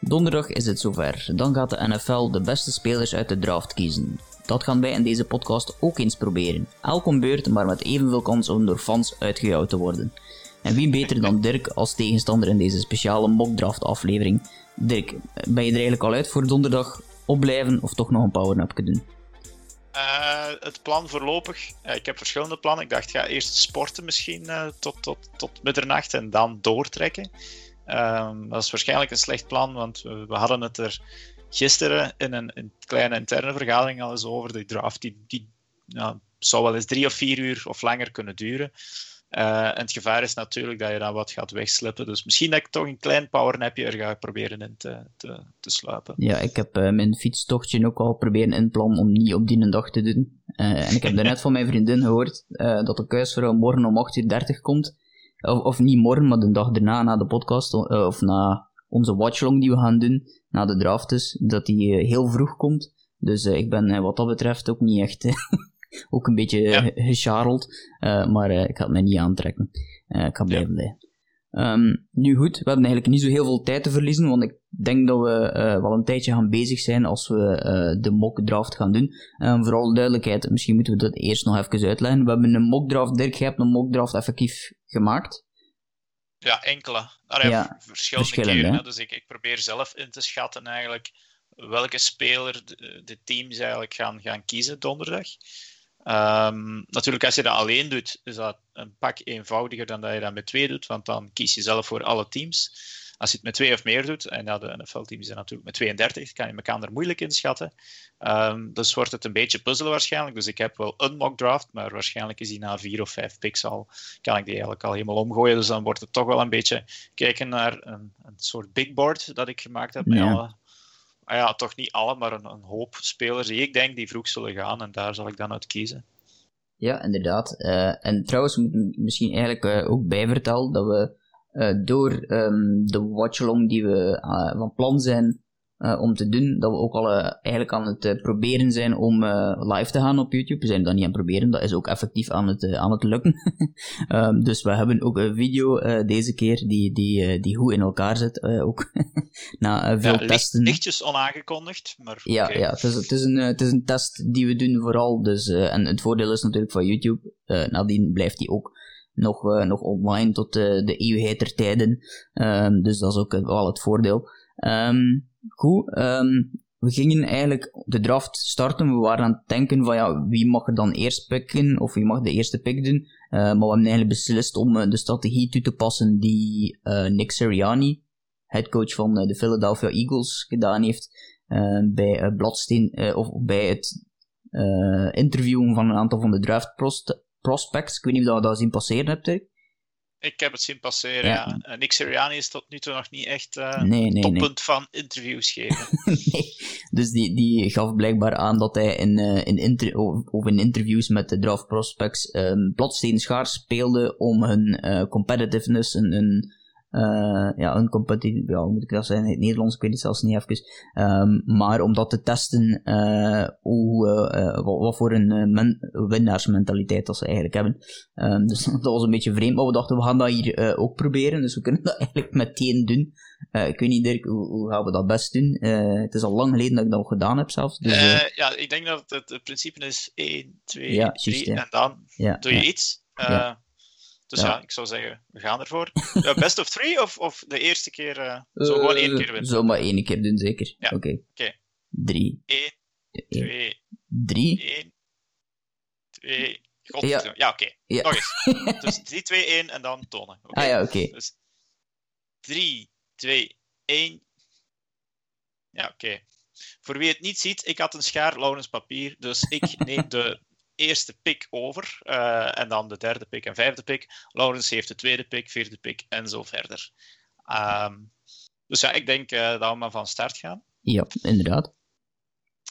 Donderdag is het zover. Dan gaat de NFL de beste spelers uit de draft kiezen. Dat gaan wij in deze podcast ook eens proberen. Elk om beurt, maar met evenveel kans om door fans uitgejouwd te worden. En wie beter dan Dirk als tegenstander in deze speciale mockdraft aflevering? Dirk, ben je er eigenlijk al uit voor donderdag opblijven of toch nog een power-up doen? Uh, het plan voorlopig, ik heb verschillende plannen. Ik dacht, ga eerst sporten misschien uh, tot, tot, tot middernacht en dan doortrekken. Ehm, dat is waarschijnlijk een slecht plan, want we, we hadden het er gisteren in een, een, kleine interne vergadering al eens over. De draft die, die nou, zou wel eens drie of vier uur of langer kunnen duren. Uh, en het gevaar is natuurlijk dat je dan wat gaat wegslippen. Dus misschien dat ik toch een klein powernapje er ga proberen in te, te, te sluipen. Ja, ik heb uh, mijn fietstochtje ook al proberen inplannen om niet op die dag te doen. Uh, en ik heb net van mijn vriendin gehoord dat de kuisvrouw morgen om 8.30 uur komt. Of, of, niet morgen, maar de dag daarna, na de podcast, of na onze watchlong die we gaan doen, na de draft dus, dat die heel vroeg komt. Dus ik ben wat dat betreft ook niet echt ook een beetje ja. maar ik ga het mij niet aantrekken. Ik ga blijven ja. Um, nu goed, we hebben eigenlijk niet zo heel veel tijd te verliezen, want ik denk dat we wel een tijdje gaan bezig zijn als we de mock draft gaan doen. Um, voor alle duidelijkheid, misschien moeten we dat eerst nog even uitleggen. We hebben een mock draft, Dirk, je hebt een mock draft effectief gemaakt. Ja, enkele. Daar ja, verschillende, verschillende keren. Dus ik, ik probeer zelf in te schatten eigenlijk welke speler de, de teams eigenlijk gaan, gaan kiezen donderdag. Um, natuurlijk, als je dat alleen doet, is dat een pak eenvoudiger dan dat je dat met twee doet, want dan kies je zelf voor alle teams. Als je het met twee of meer doet, en ja, de NFL-teams zijn natuurlijk met 32, kan je elkaar er moeilijk inschatten. Um, dus wordt het een beetje puzzelen waarschijnlijk. Dus ik heb wel een mock draft, maar waarschijnlijk is die na vier of vijf picks al, kan ik die eigenlijk al helemaal omgooien. Dus dan wordt het toch wel een beetje kijken naar een, een soort big board dat ik gemaakt heb met alle ah ja, toch niet alle, maar een, een, hoop spelers die ik denk die vroeg zullen gaan. En daar zal ik dan uit kiezen. Ja, inderdaad. Uh, en trouwens, moet misschien eigenlijk uh, ook bijvertellen dat we uh, door um, de watchalong die we van plan zijn uh, om te doen, dat we ook al uh, eigenlijk aan het uh, proberen zijn om live te gaan op YouTube. We zijn dat niet aan het proberen, dat is ook effectief aan het, aan het lukken. um, dus we hebben ook een video deze keer die, die, die goed in elkaar zit, ook na veel ja, testen. Lichtjes onaangekondigd, maar Ja, okay. ja het, is, het, is een, het is een test die we doen vooral, dus, en het voordeel is natuurlijk van YouTube, nadien blijft die ook nog, nog online tot de eeuwigheid der tijden, um, dus dat is ook wel het voordeel. Um, Goed, um, we gingen eigenlijk de draft starten. We waren aan het denken van ja, wie mag er dan eerst picken of wie mag de eerste pick doen. Uh, maar we hebben eigenlijk beslist om uh, de strategie toe te passen die uh, Nick Sirianni, headcoach van de Philadelphia Eagles, gedaan heeft bij of bij het interviewen van een aantal van de draft prospects. Ik weet niet of je dat zien passeren hebt. Ik heb het zien passeren, ja. ja. Nick Sirianni is tot nu toe nog niet echt uh, nee, nee, toppunt nee. van interviews geven. dus die, die gaf blijkbaar aan dat hij in, uh, in, inter of in interviews met de draft prospects um, plotsteen schaars speelde om hun uh, competitiveness, hun, hun uh, ja, een competitie, ja, hoe moet ik dat zeggen in het Nederlands, ik weet het zelfs niet even. Um, maar om dat te testen, uh, hoe, uh, wat, wat, voor een men, winnaarsmentaliteit dat ze eigenlijk hebben. Um, dus dat was een beetje vreemd, maar we dachten we gaan dat hier ook proberen, dus we kunnen dat eigenlijk meteen doen. ik weet niet, Dirk, hoe, hoe, gaan we dat best doen? het is al lang geleden dat ik dat gedaan heb zelfs. Dus, ja, ik denk dat het, het principe is 1, 2, ja, 3 just, ja. en dan ja, doe je iets. Dus ja. ja. ik zou zeggen, we gaan ervoor. Uh, best of three of, of de eerste keer? Uh, zo gewoon één keer winnen? Zo maar één keer doen, zeker. Ja. Oké. Okay. Okay. Drie. Eén, twee, drie. Één, twee. God, ja, ja oké. Okay. Ja. Nog eens. dus 3, 2, 1 en dan tonen. Ah ja, oké. Dus 3, 2, 1. Ja, oké. Voor wie het niet ziet, ik had een schaar Laurens papier, dus ik neem de eerste pick over. Uh, en dan de derde pick en vijfde pick. Laurens heeft de tweede pick, vierde pick en zo verder. Um, dus ja, ik denk uh, dat we maar van start gaan. Ja, inderdaad.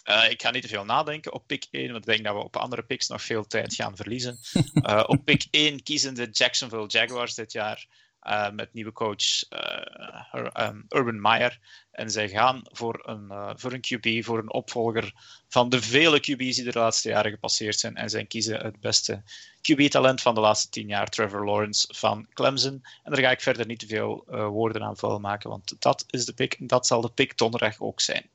Uh, ik ga niet te veel nadenken op pick 1, want ik denk dat we op andere picks nog veel tijd gaan verliezen. op pick 1 kiezen de Jacksonville Jaguars dit jaar uh, met nieuwe coach uh, um, Urban Meyer. En zij gaan voor een, uh, voor een QB, voor een opvolger van de vele QB's die de laatste jaren gepasseerd zijn. En zij kiezen het beste QB-talent van de laatste tien jaar, Trevor Lawrence van Clemson. En daar ga ik verder niet te veel woorden aan vuil maken, want dat is de pick. En dat zal de pick donderdag ook zijn.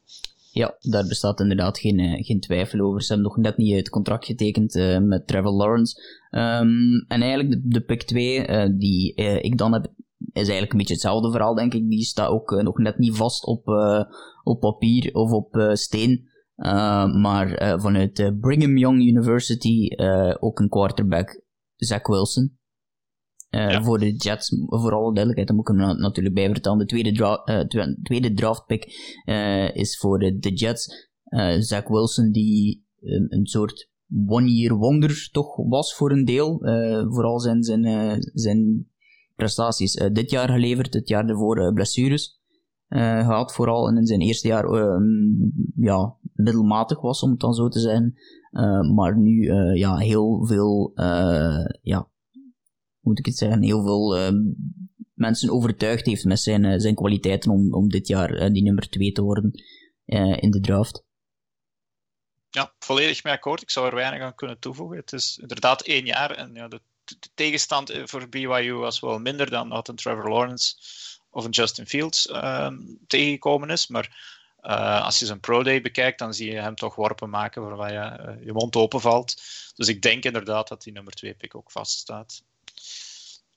Ja, daar bestaat inderdaad geen, uh, geen twijfel over. Ze hebben nog net niet het contract getekend uh, met Trevor Lawrence. Um, en eigenlijk de, pick 2, uh, eh, die ik dan heb, is eigenlijk een beetje hetzelfde verhaal, denk ik. Die staat ook nog net niet vast op, op papier of op steen. maar vanuit Brigham Young University ook een quarterback, Zach Wilson. Uh, Voor de Jets, voor alle duidelijkheid, dan moet ik hem natuurlijk bij vertellen. De tweede, dra uh, tweede draftpick uh, is voor de, de Jets. Zach Wilson, die um, een soort one-year wonder toch was voor een deel. vooral zijn, zijn, zijn prestaties dit jaar geleverd, het jaar ervoor blessures gehad. Vooral in zijn eerste jaar ja, middelmatig was, om het dan zo te zeggen. maar nu ja, heel veel ja, moet ik het zeggen, heel veel uh, mensen overtuigd heeft met zijn, uh, zijn kwaliteiten om, om dit jaar uh, die nummer 2 te worden in de draft. Ja, volledig mee akkoord. Ik zou er weinig aan kunnen toevoegen. Het is inderdaad één jaar en ja, de, de tegenstand voor BYU was wel minder dan wat een Trevor Lawrence of een Justin Fields ehm, tegengekomen is. Maar als je zijn Pro Day bekijkt, dan zie je hem toch worpen maken waarbij je je mond openvalt. Dus ik denk inderdaad dat die nummer 2 pick ook vaststaat.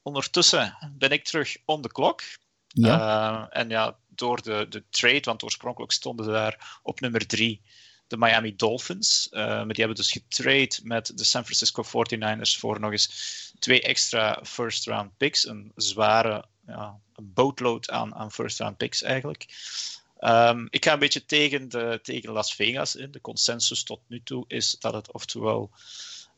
Ondertussen ben ik terug on the clock. Ja. Uh, en ja, door de, de trade, want oorspronkelijk stonden ze daar op nummer drie de Miami Dolphins. Uh, maar die hebben dus getrade met de San Francisco 49ers voor nog eens twee extra first round picks. Een zware ja, een boatload aan, aan first round picks eigenlijk. Um, ik ga een beetje tegen, de, tegen Las Vegas in. De consensus tot nu toe is dat het oftewel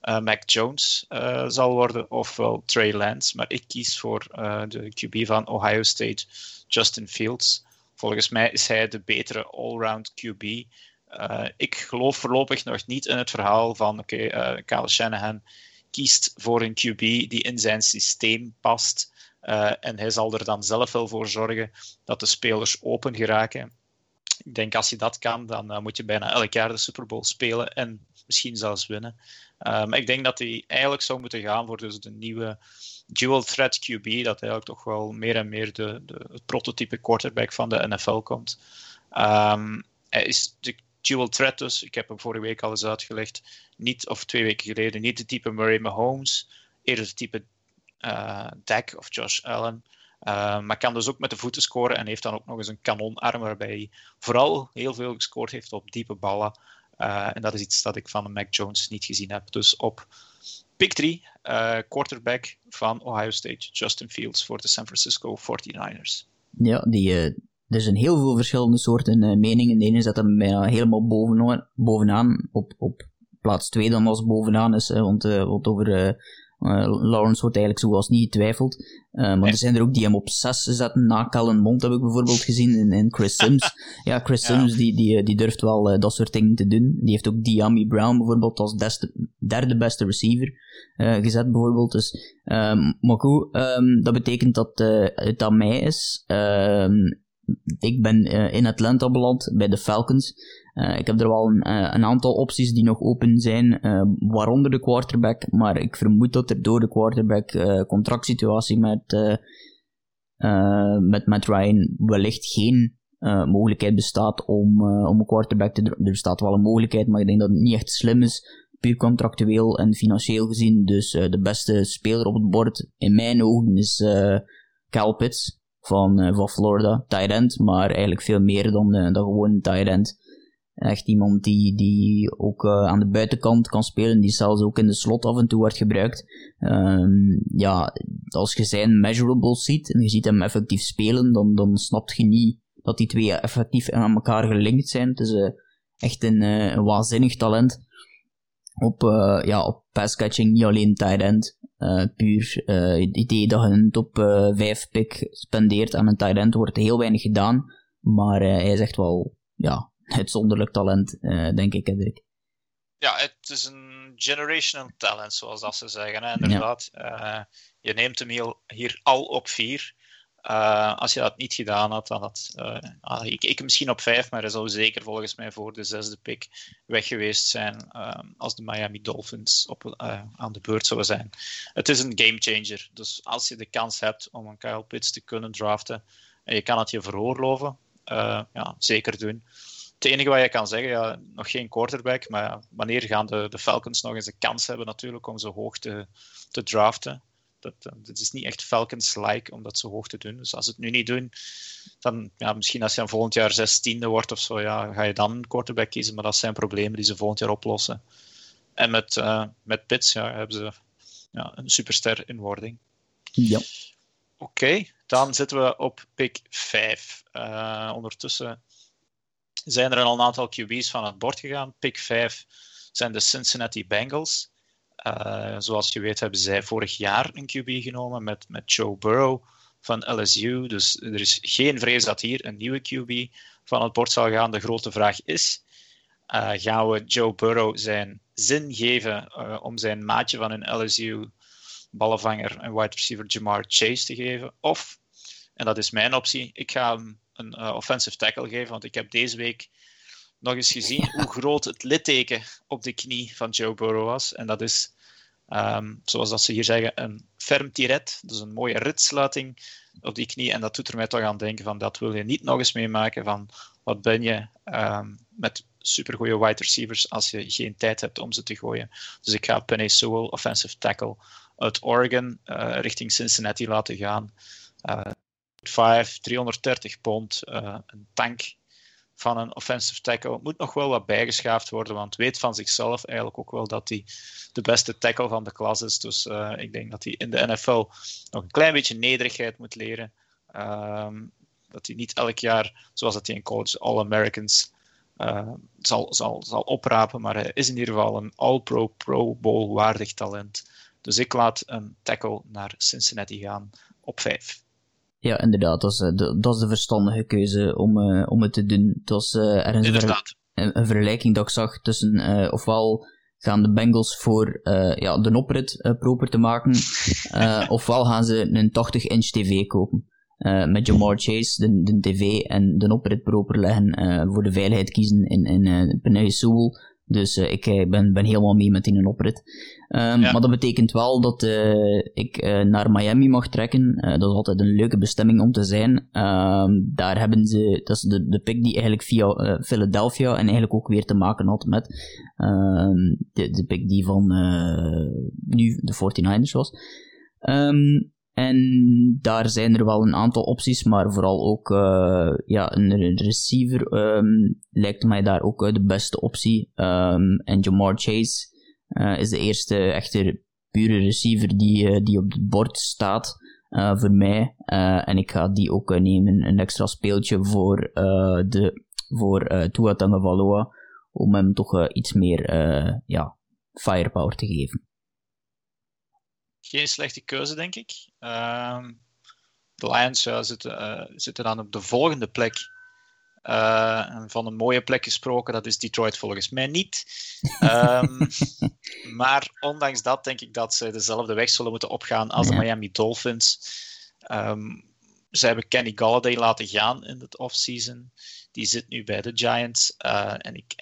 Mac Jones uh, zal worden, ofwel Trey Lance. Maar ik kies voor uh, de QB van Ohio State, Justin Fields. Volgens mij is hij de betere all-round QB. ik geloof voorlopig nog niet in het verhaal van oké, okay, Kyle Shanahan kiest voor een QB die in zijn systeem past. en hij zal er dan zelf wel voor zorgen dat de spelers open geraken. Ik denk als je dat kan, dan moet je bijna elk jaar de Super Bowl spelen en misschien zelfs winnen. Um, ik denk dat hij eigenlijk zou moeten gaan voor dus de nieuwe dual threat QB, dat eigenlijk toch wel meer en meer de, de het prototype quarterback van de NFL komt. Um, hij is de dual threat dus, ik heb hem vorige week al eens uitgelegd, niet, of twee weken geleden, niet de type Murray Mahomes, eerder de type uh, Dak of Josh Allen. Uh, maar kan dus ook met de voeten scoren en heeft dan ook nog eens een kanonarm waarbij hij vooral heel veel gescoord heeft op diepe ballen. Uh, en dat is iets dat ik van Mac Jones niet gezien heb. Dus op pick 3, uh, quarterback van Ohio State, Justin Fields voor de San Francisco 49ers. Ja, die, uh, er zijn heel veel verschillende soorten meningen. De ene zet hem helemaal bovenaan, bovenaan op, op plaats 2 dan als bovenaan is, want, want over Lawrence wordt eigenlijk zoals niet getwijfeld. Uh, maar er zijn er ook die hem op 6 zetten. Na Callen Mond heb ik bijvoorbeeld gezien. in in Chris Sims. ja, Chris Sims die, die, die durft wel uh, dat soort dingen te doen. Die heeft ook Diami Brown bijvoorbeeld als deste, derde beste receiver gezet bijvoorbeeld. Dus, um, maar goed, um, dat betekent dat het aan mij is. Um, ik ben in Atlanta beland bij de Falcons. Uh, ik heb er wel een, uh, een, aantal opties die nog open zijn, waaronder de quarterback, maar ik vermoed dat er door de quarterback contractsituatie met, met Matt Ryan wellicht geen mogelijkheid bestaat om, om een quarterback te Er bestaat wel een mogelijkheid, maar ik denk dat het niet echt slim is, puur contractueel en financieel gezien. Dus de beste speler op het bord, in mijn ogen, is Cal Pitts van, van Florida, end, maar eigenlijk veel meer dan, dan gewoon tight end. Echt iemand die, die ook uh, aan de buitenkant kan spelen, die zelfs ook in de slot af en toe wordt gebruikt. Um, ja, als je zijn measurables ziet en je ziet hem effectief spelen, dan, dan snap je niet dat die twee effectief aan elkaar gelinkt zijn. Het is echt een, een waanzinnig talent op, ja, op passcatching, niet alleen tight end. Puur het idee dat je een top 5 pick spendeert aan een end wordt heel weinig gedaan. Maar hij is echt wel ja, uitzonderlijk talent, uh, denk ik, Hendrik. Ja, het is een generational talent, zoals dat ze zeggen. Hè? Inderdaad. je neemt hem hier al op vier. Uh, als je dat niet gedaan had, dan had uh, ik, ik misschien op vijf, maar hij zou zeker volgens mij voor de zesde pick weg geweest zijn uh, als de Miami Dolphins op, aan de beurt zouden zijn. Het is een gamechanger. Dus als je de kans hebt om een Kyle Pitts te kunnen draften en je kan het je veroorloven, ja, zeker doen. Het enige wat je kan zeggen, ja, nog geen quarterback, maar wanneer gaan de, de Falcons nog eens de kans hebben natuurlijk om zo hoog te, te draften? Dat, dat is niet echt Falcons-like om dat zo hoog te doen. Dus als ze het nu niet doen, dan ja, misschien als je dan volgend jaar zestiende wordt of zo, ja, ga je dan een quarterback kiezen. Maar dat zijn problemen die ze volgend jaar oplossen. En met, uh, met Pits ja, hebben ze ja, een superster in wording. Ja. Oké, dan zitten we op pick 5. Uh, eh, ondertussen zijn er al een aantal QB's van het bord gegaan. Pick 5 zijn de Cincinnati Bengals. Uh, zoals je weet hebben zij vorig jaar een QB genomen met, met Joe Burrow van LSU. Dus er is geen vrees dat hier een nieuwe QB van het bord zal gaan. De grote vraag is, uh, gaan we Joe Burrow zijn zin geven uh, om zijn maatje van een LSU ballenvanger en wide receiver Jamar Chase te geven? Of, en dat is mijn optie, ik ga hem een offensive tackle geven, want ik heb deze week nog eens gezien hoe groot het litteken op de knie van Joe Burrow was. En dat is, ehm, zoals dat ze hier zeggen, een ferm tiret. Dus een mooie ritsluiting op die knie. En dat doet er mij toch aan denken van dat wil je niet nog eens meemaken van wat ben je um, met supergoeie wide receivers als je geen tijd hebt om ze te gooien. Dus ik ga Penny Sewell, offensive tackle uit Oregon, uh, richting Cincinnati laten gaan. Uh, 5, 330 pond, uh, een tank van een offensive tackle. Moet nog wel wat bijgeschaafd worden, want weet van zichzelf eigenlijk ook wel dat hij de beste tackle van de klas is. Dus uh, ik denk dat hij in de NFL nog een klein beetje nederigheid moet leren. Um, dat hij niet elk jaar, zoals dat hij in college All-Americans uh, zal, zal, zal oprapen, maar hij is in ieder geval een All-Pro, Pro Bowl waardig talent. Dus ik laat een tackle naar Cincinnati gaan op 5. Ja, inderdaad. Dat is, eh, de, dat is de verstandige keuze om, uh, om het te doen. Het was uh, ergens een, een, vergelijking dat ik zag tussen uh, ofwel gaan de Bengals voor ja, de oprit proper te maken, ofwel gaan ze een 80-inch tv kopen. met Jamar Chase, de, de tv en de oprit proper leggen, voor de veiligheid kiezen in, in uh, Sewell dus uh, ik uh, ben, ben helemaal mee met die oprit. Um, Maar dat betekent wel dat uh, ik naar Miami mag trekken. dat is altijd een leuke bestemming om te zijn. Um, daar hebben ze, dat is de, de pick die eigenlijk via Philadelphia en eigenlijk ook weer te maken had met um, de, de pick die van nu de 49ers was. Um, en daar zijn er wel een aantal opties, maar vooral ook uh, ja, een receiver um, lijkt mij daar ook uh, de beste optie. Um, en Jamar Chase uh, is de eerste echte pure receiver die, die op het bord staat voor mij. en ik ga die ook nemen, een extra speeltje voor, de, voor Tua Tagovailoa, om hem toch iets meer ja, firepower te geven geen slechte keuze, denk ik. Ehm, de Lions zitten, uh, zitten dan op de volgende plek. Uh, van een mooie plek gesproken, dat is Detroit volgens mij niet. Um, maar ondanks dat denk ik dat ze dezelfde weg zullen moeten opgaan als de Miami Dolphins. Um, ze hebben Kenny Galladay laten gaan in het offseason. Die zit nu bij de Giants. Uh, en ik,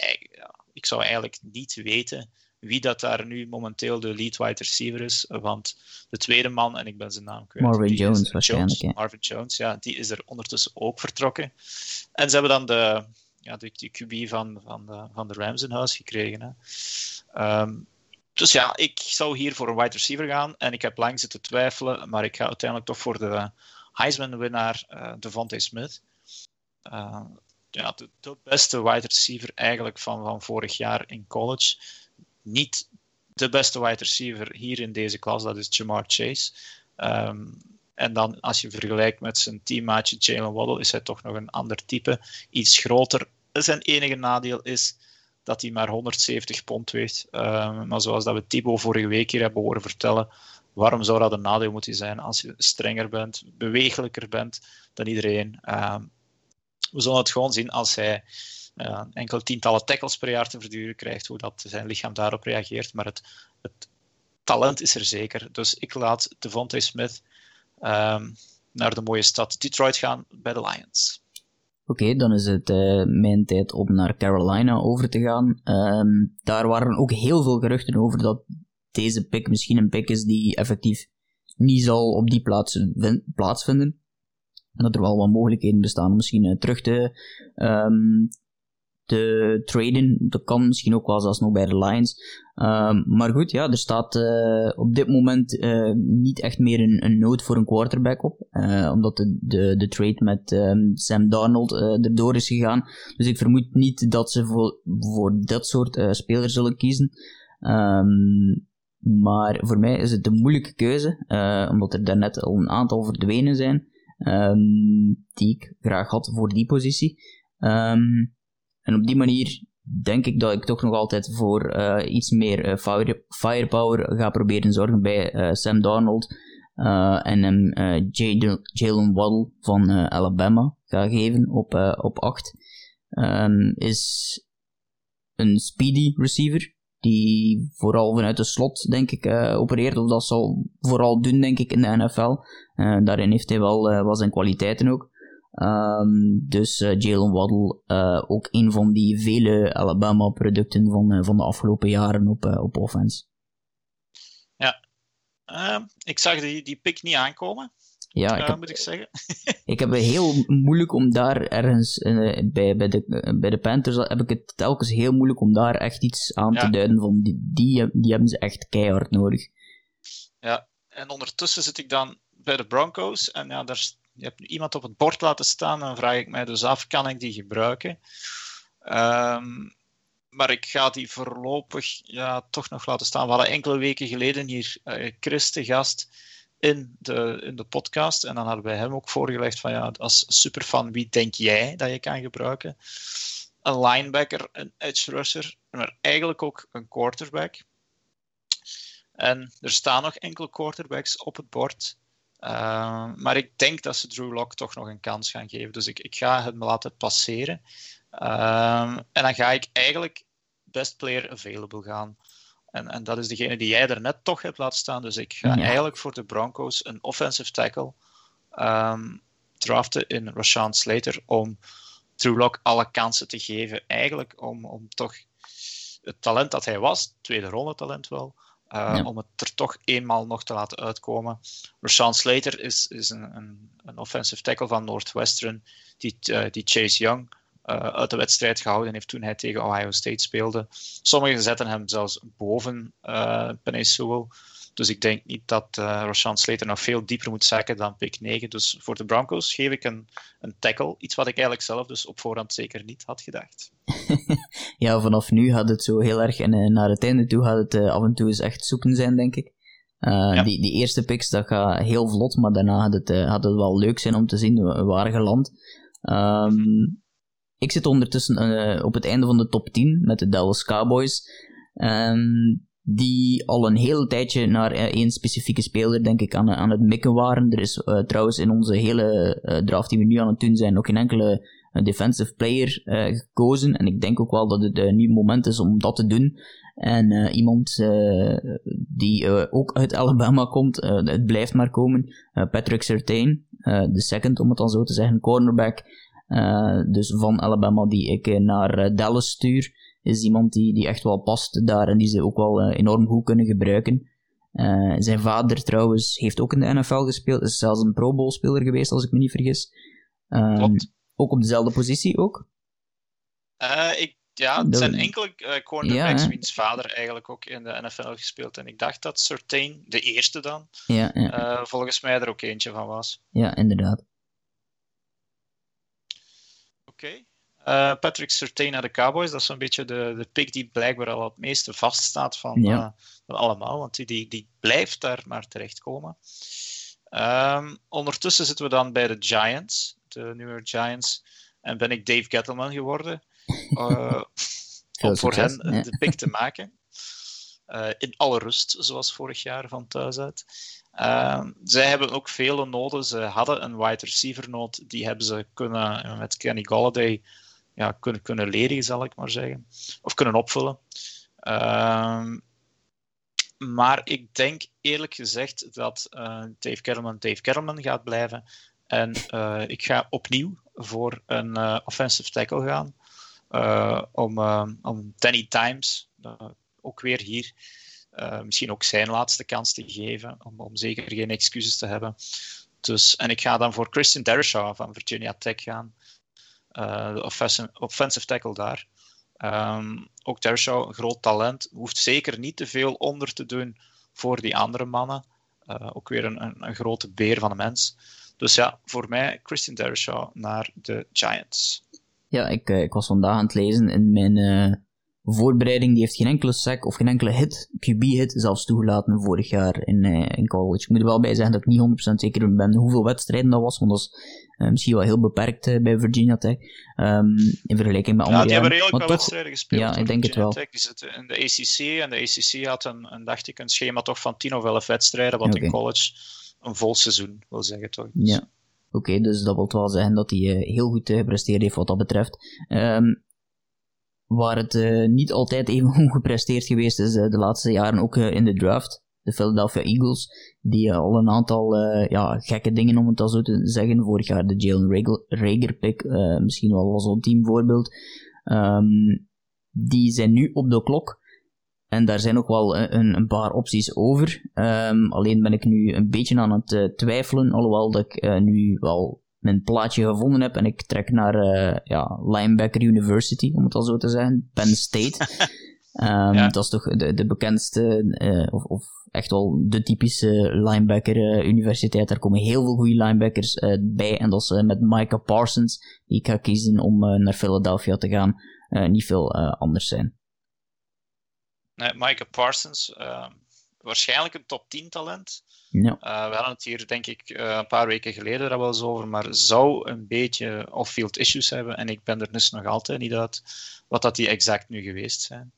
ik zou eigenlijk niet weten wie dat daar nu momenteel de lead wide receiver is. Want de tweede man, en ik ben zijn naam kwijt. Marvin Jones waarschijnlijk. Marvin Jones, ja, die is er ondertussen ook vertrokken. En ze hebben dan de, ja, de, de QB van, van, de, van de Rams in huis gekregen. Hè. Ehm, dus ja, ik zou hier voor een wide receiver gaan. En ik heb lang zitten twijfelen, maar ik ga uiteindelijk toch voor de Heisman-winnaar uh, Devontae Smith. Uh, ja, de, de, beste wide receiver eigenlijk van, van vorig jaar in college niet de beste wide receiver hier in deze klas, dat is Jamar Chase. Ehm, en dan als je vergelijkt met zijn teammaatje Jalen Waddle, is hij toch nog een ander type. Iets groter. Zijn enige nadeel is dat hij maar 170 pond weegt. Um, maar zoals dat we Thibaut vorige week hier hebben horen vertellen, waarom zou dat een nadeel moeten zijn als je strenger bent, bewegelijker bent dan iedereen? Um, we zullen het gewoon zien als hij enkele tientallen tackles per jaar te verduren krijgt, hoe dat zijn lichaam daarop reageert. Maar het, het talent is er zeker. Dus ik laat Devontae Smith um, naar de mooie stad Detroit gaan bij de Lions. Oké, dan is het uh, mijn tijd om naar Carolina over te gaan. Um, daar waren ook heel veel geruchten over dat deze pick misschien een pick is die effectief niet zal op die plaats plaatsvinden. Dat er wel wat mogelijkheden bestaan om misschien uh, terug te, um, te traden. Dat kan misschien ook wel zelfs nog bij de Lions. Um, maar goed, ja, er staat uh, op dit moment uh, niet echt meer een, een nood voor een quarterback op. Uh, omdat de, de, de trade met um, Sam Darnold erdoor is gegaan. Dus ik vermoed niet dat ze voor, voor dat soort spelers zullen kiezen. Um, maar voor mij is het een moeilijke keuze, omdat er daarnet al een aantal verdwenen zijn die ik graag had voor die positie. En op die manier denk ik dat ik toch nog altijd voor uh, iets meer uh, fire, firepower ga proberen zorgen bij uh, Sam Darnold. en hem Jalen Waddle van Alabama ga geven op, op 8. Um, ehm, is een speedy receiver. Die vooral vanuit de slot, denk ik, opereert. Of dat zal vooral doen, denk ik, in de NFL. daarin heeft hij wel, wel zijn kwaliteiten ook. Um, dus uh, Jalen Waddle, uh, ook een van die vele Alabama-producten van, uh, van de afgelopen jaren op, op offense. Ja, ehm, ik zag die, die pick niet aankomen. Ja, ik heb, moet ik zeggen. ik heb het heel moeilijk om daar ergens bij, bij, de, bij de Panthers heb ik het telkens heel moeilijk om daar echt iets aan te duiden van die, die, die hebben ze echt keihard nodig. Ja, en ondertussen zit ik dan bij de Broncos en ja, daar je hebt iemand op het bord laten staan, dan vraag ik mij dus af, kan ik die gebruiken? Um, maar ik ga die voorlopig ja, toch nog laten staan. We hadden enkele weken geleden hier uh, Chris gast in de, in de podcast. En dan hadden wij hem ook voorgelegd van ja, als superfan, wie denk jij dat je kan gebruiken? Een linebacker, een edge rusher, maar eigenlijk ook een quarterback. En er staan nog enkele quarterbacks op het bord. Ehm, maar ik denk dat ze Drew Lock toch nog een kans gaan geven. Dus ik, ik ga het me laten passeren. Ehm, en dan ga ik eigenlijk best player available gaan. En, en dat is degene die jij er net toch hebt laten staan. Dus ik ga eigenlijk voor de Broncos een offensive tackle um, draften in Rashawn Slater om Drew Lock alle kansen te geven. Eigenlijk om, om toch het talent dat hij was, tweede ronde talent wel, uh, Om het er toch eenmaal nog te laten uitkomen. Rashawn Slater is, is een, een, een offensive tackle van Northwestern, die, uh, die Chase Young uh, uit de wedstrijd gehouden heeft toen hij tegen Ohio State speelde. Sommigen zetten hem zelfs boven uh, Penny Sewell. Dus ik denk niet dat uh, Rashawn Slater nog veel dieper moet zakken dan pick 9. Dus voor de Broncos geef ik een, een tackle. Iets wat ik eigenlijk zelf dus op voorhand zeker niet had gedacht. ja, vanaf nu gaat het zo heel erg. En uh, naar het einde toe gaat het uh, af en toe eens echt zoeken zijn, denk ik. Ja. die, die eerste picks, dat gaat heel vlot. Maar daarna gaat het, gaat het wel leuk zijn om te zien waar geland. Um, ik zit ondertussen op het einde van de top 10 met de Dallas Cowboys. Um, die al een heel tijdje naar uh, één specifieke speler, denk ik, aan, aan het mikken waren. Er is uh, trouwens in onze hele uh, draft die we nu aan het doen zijn nog geen enkele defensive player gekozen. En ik denk ook wel dat het nu moment is om dat te doen. En iemand die ook uit Alabama komt, het blijft maar komen, Patrick Sertain, de second om het dan zo te zeggen, cornerback. dus van Alabama die ik naar Dallas stuur is iemand die, die echt wel past daar en die ze ook wel uh, enorm goed kunnen gebruiken. Uh, zijn vader trouwens heeft ook in de NFL gespeeld, is zelfs een Pro Bowl speler geweest als ik me niet vergis. Uh, Klopt. Ook op dezelfde positie ook? Uh, ik, ja, het zijn enkele cornerbacks ja, wiens vader eigenlijk ook in de NFL gespeeld. En ik dacht dat Certain, de eerste dan, ja, ja. volgens mij er ook eentje van was. Ja, inderdaad. Oké. Uh, Patrick Surtain naar de Cowboys, dat is zo'n beetje de, de pick die blijkbaar al het meeste vaststaat van, uh, van allemaal, want die, die, die blijft daar maar terechtkomen. Um, ondertussen zitten we dan bij de Giants, de New York Giants, en ben ik Dave Gettleman geworden uh, om voor hen de pick te maken. in alle rust, zoals vorig jaar van thuis uit. Uh, zij hebben ook vele noden. Ze hadden een wide receiver nood. Die hebben ze kunnen met Kenny Galladay ja, kunnen, kunnen leren, zal ik maar zeggen. Of kunnen opvullen. Ehm, maar ik denk eerlijk gezegd dat uh, Dave Kerman Dave Kerman gaat blijven. En uh, ik ga opnieuw voor een uh, offensive tackle gaan. om, om Danny Times, ook weer hier, misschien ook zijn laatste kans te geven. Om, om zeker geen excuses te hebben. Dus, en ik ga dan voor Christian Derishaw van Virginia Tech gaan. De offensive, offensive tackle daar. Um, ook Dershaw, een groot talent, hoeft zeker niet te veel onder te doen voor die andere mannen. Uh, ook weer een, een, grote beer van een mens. Dus ja, voor mij Christian Dershaw naar de Giants. Ja, ik, uh, ik was vandaag aan het lezen in mijn voorbereiding. Die heeft geen enkele sack of geen enkele hit, QB-hit, zelfs toegelaten vorig jaar in, in college. Ik moet er wel bij zeggen dat ik niet 100% zeker ben hoeveel wedstrijden dat was, want dat misschien wel heel beperkt uh, bij Virginia Tech. Um, in vergelijking met andere Ja, die hebben redelijk wel wedstrijden gespeeld. Ja, ik denk het wel. Tech. Die zitten in de ACC en de ACC had een, een, dacht ik, een schema toch van 10 of 11 wedstrijden, wat okay. in college een vol seizoen wil zeggen toch. Dus. Ja. Oké, okay, dus dat wil wel zeggen dat hij uh, heel goed gepresteerd heeft wat dat betreft. Um, waar het niet altijd even goed gepresteerd geweest is de laatste jaren, ook in de draft de Philadelphia Eagles, die uh, al een aantal uh, ja, gekke dingen, om het al zo te zeggen, vorig jaar de Jalen Rager pick, uh, misschien wel was een teamvoorbeeld, um, die zijn nu op de klok. En daar zijn ook wel een, een paar opties over. Um, alleen ben ik nu een beetje aan het twijfelen, alhoewel dat ik nu wel mijn plaatje gevonden heb en ik trek naar ja, Linebacker University, om het al zo te zeggen, Penn State. Um, ja. Dat is toch de, de bekendste, uh, of, of, echt wel de typische linebacker-universiteit. Daar komen heel veel goede linebackers uh, bij. En dat is uh, met Micah Parsons, die ik ga kiezen om naar Philadelphia te gaan, niet veel anders zijn. Nee, Micah Parsons, ehm, waarschijnlijk een top 10 talent. Ja. we hadden het hier, denk ik, een paar weken geleden er wel eens over, maar zou een beetje off-field issues hebben. En ik ben er dus nog altijd niet uit wat dat die exact nu geweest zijn.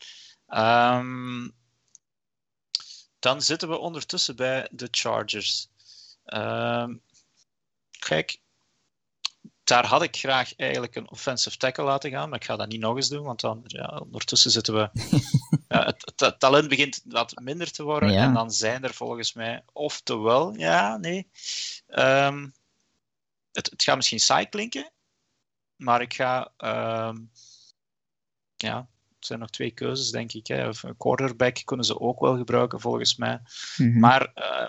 Um, dan zitten we ondertussen bij de Chargers. Um, kijk, daar had ik graag eigenlijk een offensive tackle laten gaan, maar ik ga dat niet nog eens doen, want dan, ja, ondertussen zitten we... ja, het, het, talent begint wat minder te worden, ja. en dan zijn er volgens mij oftewel, ja, nee... Um, het, het gaat misschien saai klinken, maar ik ga... Um, ja, zijn nog twee keuzes, denk ik. Hè. Of een quarterback kunnen ze ook wel gebruiken, volgens mij. Mm-hmm. Maar uh,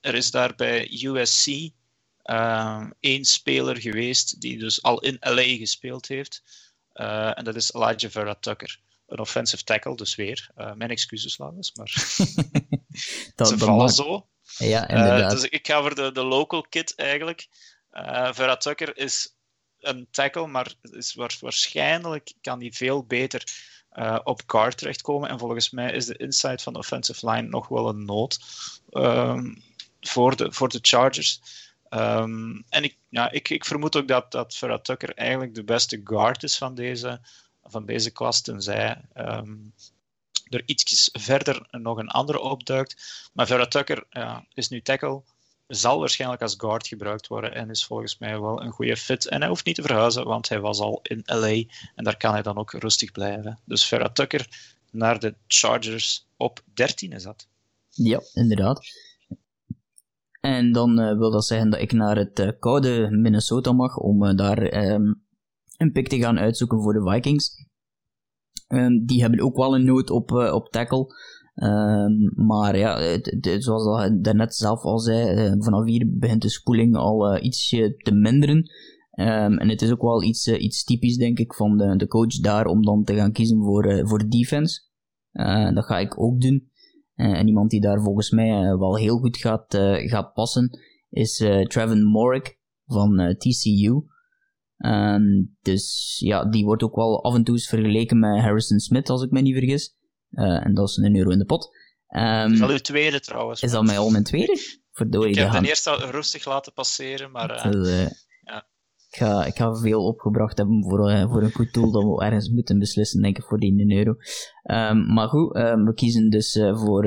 er is daar bij USC uh, één speler geweest die dus al in LA gespeeld heeft. Uh, en dat is Elijah Vera Tucker. Een offensive tackle, dus weer. mijn excuses, Laurens, maar dat, ze vallen zo. Ja, inderdaad. dus ik ga voor de, de local kid eigenlijk. Vera Tucker is een tackle, maar is waarschijnlijk kan hij veel beter uh, op guard terechtkomen. En volgens mij is de inside van de offensive line nog wel een nood um, voor, de, voor de Chargers. Um, en ik, ja, ik, ik vermoed ook dat, dat Tucker eigenlijk de beste guard is van deze, van deze klas, tenzij um, er iets verder nog een andere opduikt. Maar Vera Tucker ja, is nu tackle zal waarschijnlijk als guard gebruikt worden en is volgens mij wel een goede fit. En hij hoeft niet te verhuizen, want hij was al in LA en daar kan hij dan ook rustig blijven. Dus Vera Tucker naar de Chargers op 13 is dat. Ja, inderdaad. En dan uh, wil dat zeggen dat ik naar het uh, koude Minnesota mag om uh, daar um, een pick te gaan uitzoeken voor de Vikings. Um, die hebben ook wel een nood op, op tackle. Um, maar ja, zoals ik daarnet zelf al zei, uh, vanaf hier begint de spoeling al uh, ietsje te minderen. Um, en het is ook wel iets, uh, iets typisch, denk ik, van de, de coach daar om dan te gaan kiezen voor, voor defense. dat ga ik ook doen. en iemand die daar volgens mij wel heel goed gaat, gaat passen is Trevin Morrick van TCU. Um, dus ja, die wordt ook wel af en toe eens vergeleken met Harrison Smith, als ik me niet vergis. Uh, en dat is een euro in de pot. Um, is al uw tweede trouwens. Is dat mij al mijn tweede? Verdorie, ik heb de eerste al rustig laten passeren, maar... Uh, dus, uh, ja. ik, ga, ik ga veel opgebracht hebben voor, uh, voor een goed doel dat we ergens moeten beslissen, denk ik, voor die euro. Um, maar goed, um, we kiezen dus voor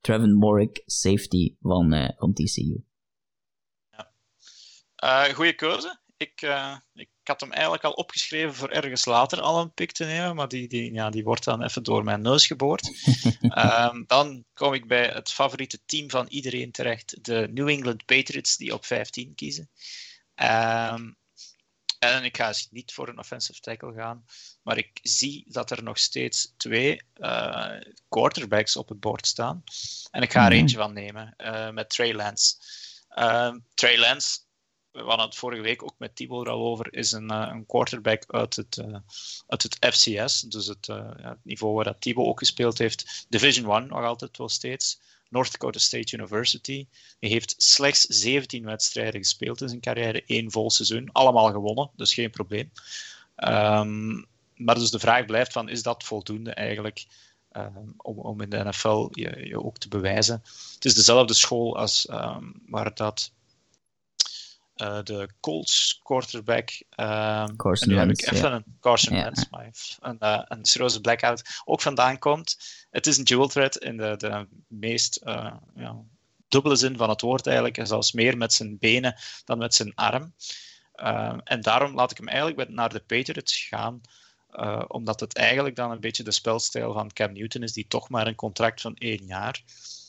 Trevin Morrick, safety van, van TCU. Ja. goeie keuze. Ik, uh, ik had hem eigenlijk al opgeschreven voor ergens later al een pick te nemen, maar die, die, ja, die wordt dan even door mijn neus geboord. um, dan kom ik bij het favoriete team van iedereen terecht, de New England Patriots, die op 15 kiezen. Um, en ik ga niet voor een offensive tackle gaan, maar ik zie dat er nog steeds twee uh, quarterbacks op het bord staan. En ik ga er mhm. eentje van nemen, uh, met Trey Lance. Uh, Trey Lance, we hadden het vorige week ook met Thibault al over, is een, een quarterback uit het, uit het FCS, dus het, ja, het niveau waar dat Thibault ook gespeeld heeft. Division 1 nog altijd wel steeds. North Dakota State University. Hij heeft slechts 17 wedstrijden gespeeld in zijn carrière, één vol seizoen. Allemaal gewonnen, dus geen probleem. Um, maar dus de vraag blijft van, is dat voldoende eigenlijk um, om, om in de NFL je, je, ook te bewijzen? Het is dezelfde school als um, waar dat uh, de Colts quarterback. Um, Carson nu heb ik even een Carson yeah. Wentz, een, uh, een serieuze blackout, ook vandaan komt. Het is een dual threat in de, de meest uh, ja, dubbele zin van het woord eigenlijk. En zelfs meer met zijn benen dan met zijn arm. Uh, en daarom laat ik hem eigenlijk naar de Patriots gaan. Omdat het eigenlijk dan een beetje de spelstijl van Cam Newton is, die toch maar een contract van één jaar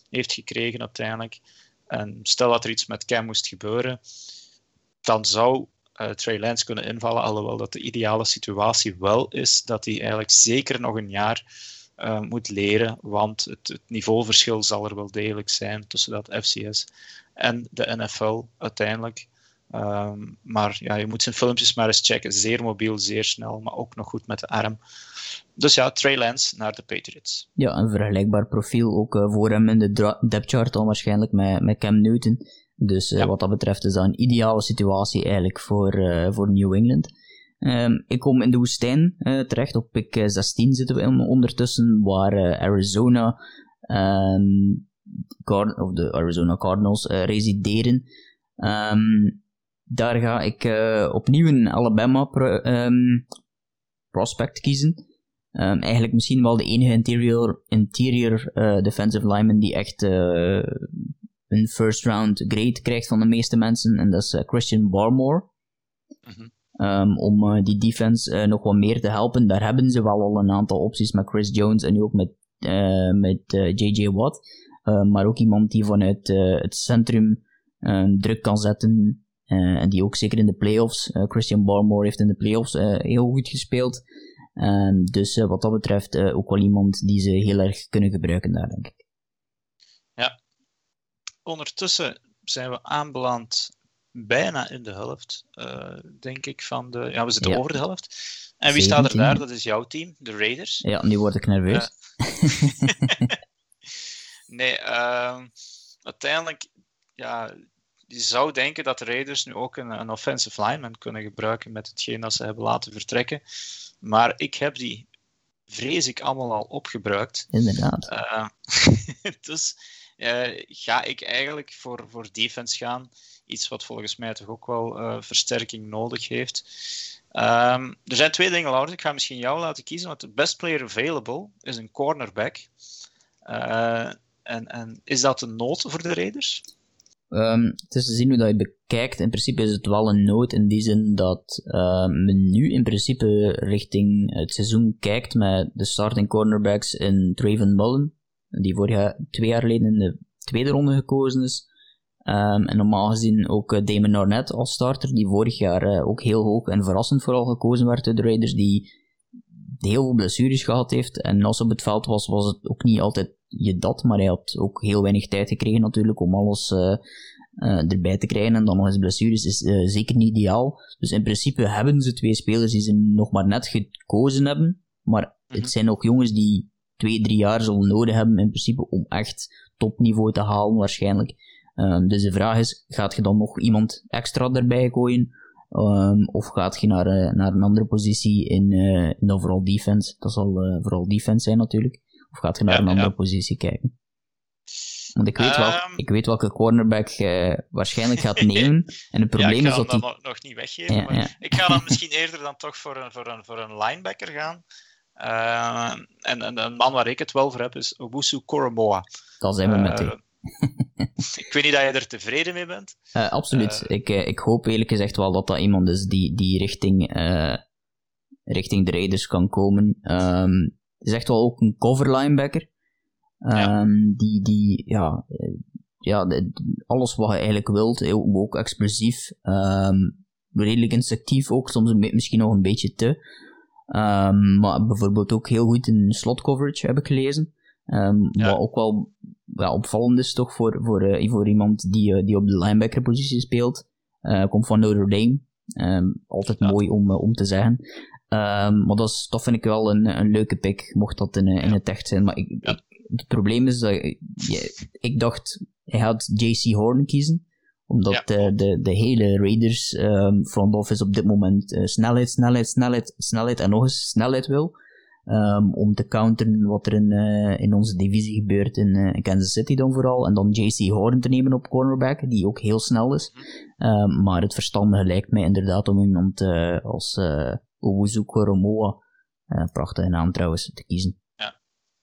heeft gekregen uiteindelijk. En stel dat er iets met Cam moest gebeuren, dan zou uh, Trey Lance kunnen invallen, alhoewel dat de ideale situatie wel is dat hij eigenlijk zeker nog een jaar uh, moet leren, want het, het, niveauverschil zal er wel degelijk zijn tussen dat FCS en de NFL uiteindelijk. Um, maar ja, je moet zijn filmpjes maar eens checken. Zeer mobiel, zeer snel, maar ook nog goed met de arm. Dus ja, Trey Lance naar de Patriots. Ja, een vergelijkbaar profiel ook uh, voor hem in de depth chart dan waarschijnlijk met, met Cam Newton. Dus uh, wat dat betreft is dat een ideale situatie eigenlijk voor, uh, voor New England. Um, ik kom in de woestijn uh, terecht, op pick 16 zitten we ondertussen, waar Arizona, um, of de Arizona Cardinals resideren. Um, daar ga ik opnieuw een Alabama pro prospect kiezen. eigenlijk misschien wel de enige interior, interior defensive lineman die echt een first round grade krijgt van de meeste mensen. En dat is uh, Christian Barmore. Mhm. um, om uh, die defense uh, nog wat meer te helpen. Daar hebben ze wel al een aantal opties met Chris Jones en nu ook met, met J.J. Watt. maar ook iemand die vanuit het centrum druk kan zetten. en die ook zeker in de playoffs. Christian Barmore heeft in de playoffs heel goed gespeeld. dus wat dat betreft ook wel iemand die ze heel erg kunnen gebruiken daar, denk ik. Ja, ondertussen zijn we aanbeland bijna in de helft, uh, denk ik, van de... Ja, we zitten over de helft. En wie staat er daar? Dat is jouw team, de Raiders. Ja, nu word ik nerveus. Uh, nee, uh, uiteindelijk, ja, je zou denken dat de Raiders nu ook een, een offensive lineman kunnen gebruiken met hetgeen dat ze hebben laten vertrekken. Maar ik heb die, vrees ik, allemaal al opgebruikt. Inderdaad. Uh, dus uh, ga ik eigenlijk voor, voor defense gaan. Iets wat volgens mij toch ook wel uh, versterking nodig heeft. Um, er zijn twee dingen, Laurens. Ik ga misschien jou laten kiezen, want de best player available is een cornerback. Uh, en, en is dat een nood voor de Raiders? Um, het is te zien hoe dat je bekijkt. In principe is het wel een nood in die zin dat uh, men nu in principe richting het seizoen kijkt met de starting cornerbacks in Traven Mullen die vorig twee jaar geleden in de tweede ronde gekozen is. Um, en normaal gezien ook uh, Damon Arnett als starter, die vorig jaar uh, ook heel hoog en verrassend vooral gekozen werd door de Raiders, die heel veel blessures gehad heeft. En als op het veld was, was het ook niet altijd je dat, maar hij had ook heel weinig tijd gekregen natuurlijk om alles uh, erbij te krijgen. En dan nog eens blessures is zeker niet ideaal. Dus in principe hebben ze twee spelers die ze nog maar net gekozen hebben. Maar het mhm. zijn ook jongens die twee, drie jaar zullen nodig hebben in principe om echt topniveau te halen waarschijnlijk. Um, dus de vraag is, gaat je dan nog iemand extra erbij gooien? Um, of gaat je naar, uh, naar een andere positie in, uh, in de vooral defense? Dat zal uh, vooral defense zijn natuurlijk. Of gaat je naar een andere positie kijken? Want ik weet, wel, um, ik weet welke cornerback je waarschijnlijk gaat nemen. En het probleem ja, is dat die... nog niet weggeven. maar ik ga dan misschien eerder dan toch voor een, voor een, voor een linebacker gaan. Uh, en, en, een man waar ik het wel voor heb is Owusu Koromoa. Dat zijn we met uh, ik weet niet dat je er tevreden mee bent. Uh, absoluut. Uh, ik, ik hoop eerlijk gezegd wel dat dat iemand is die, die richting, richting de Raiders kan komen. Um, is echt wel ook een cover linebacker. Um, ja. Die, die, ja, ja alles wat je eigenlijk wilt, ook explosief. Um, redelijk instinctief ook, soms een misschien nog een beetje te. Um, maar bijvoorbeeld ook heel goed in slot coverage heb ik gelezen. Um, Wat ook wel ja, opvallend is toch voor, voor, uh, voor iemand die, uh, die op de linebacker positie speelt. Uh, komt van Notre Dame. Um, altijd ja. mooi om, om te zeggen. maar dat, is, dat vind ik wel een, een leuke pick, mocht dat in, in het echt zijn. Maar ik, ik, het probleem is dat je, ik dacht, hij had JC Horn kiezen omdat ja. de, de, de hele Raiders um, front office op dit moment uh, snelheid, snelheid, snelheid, snelheid en nog eens snelheid wil. Um, om te counteren wat er in, uh, in onze divisie gebeurt in, uh, in, Kansas City dan vooral. En dan JC Horn te nemen op cornerback, die ook heel snel is. Um, maar het verstandige lijkt mij inderdaad om iemand als uh, Owuzu Koromoa, prachtige naam trouwens, te kiezen.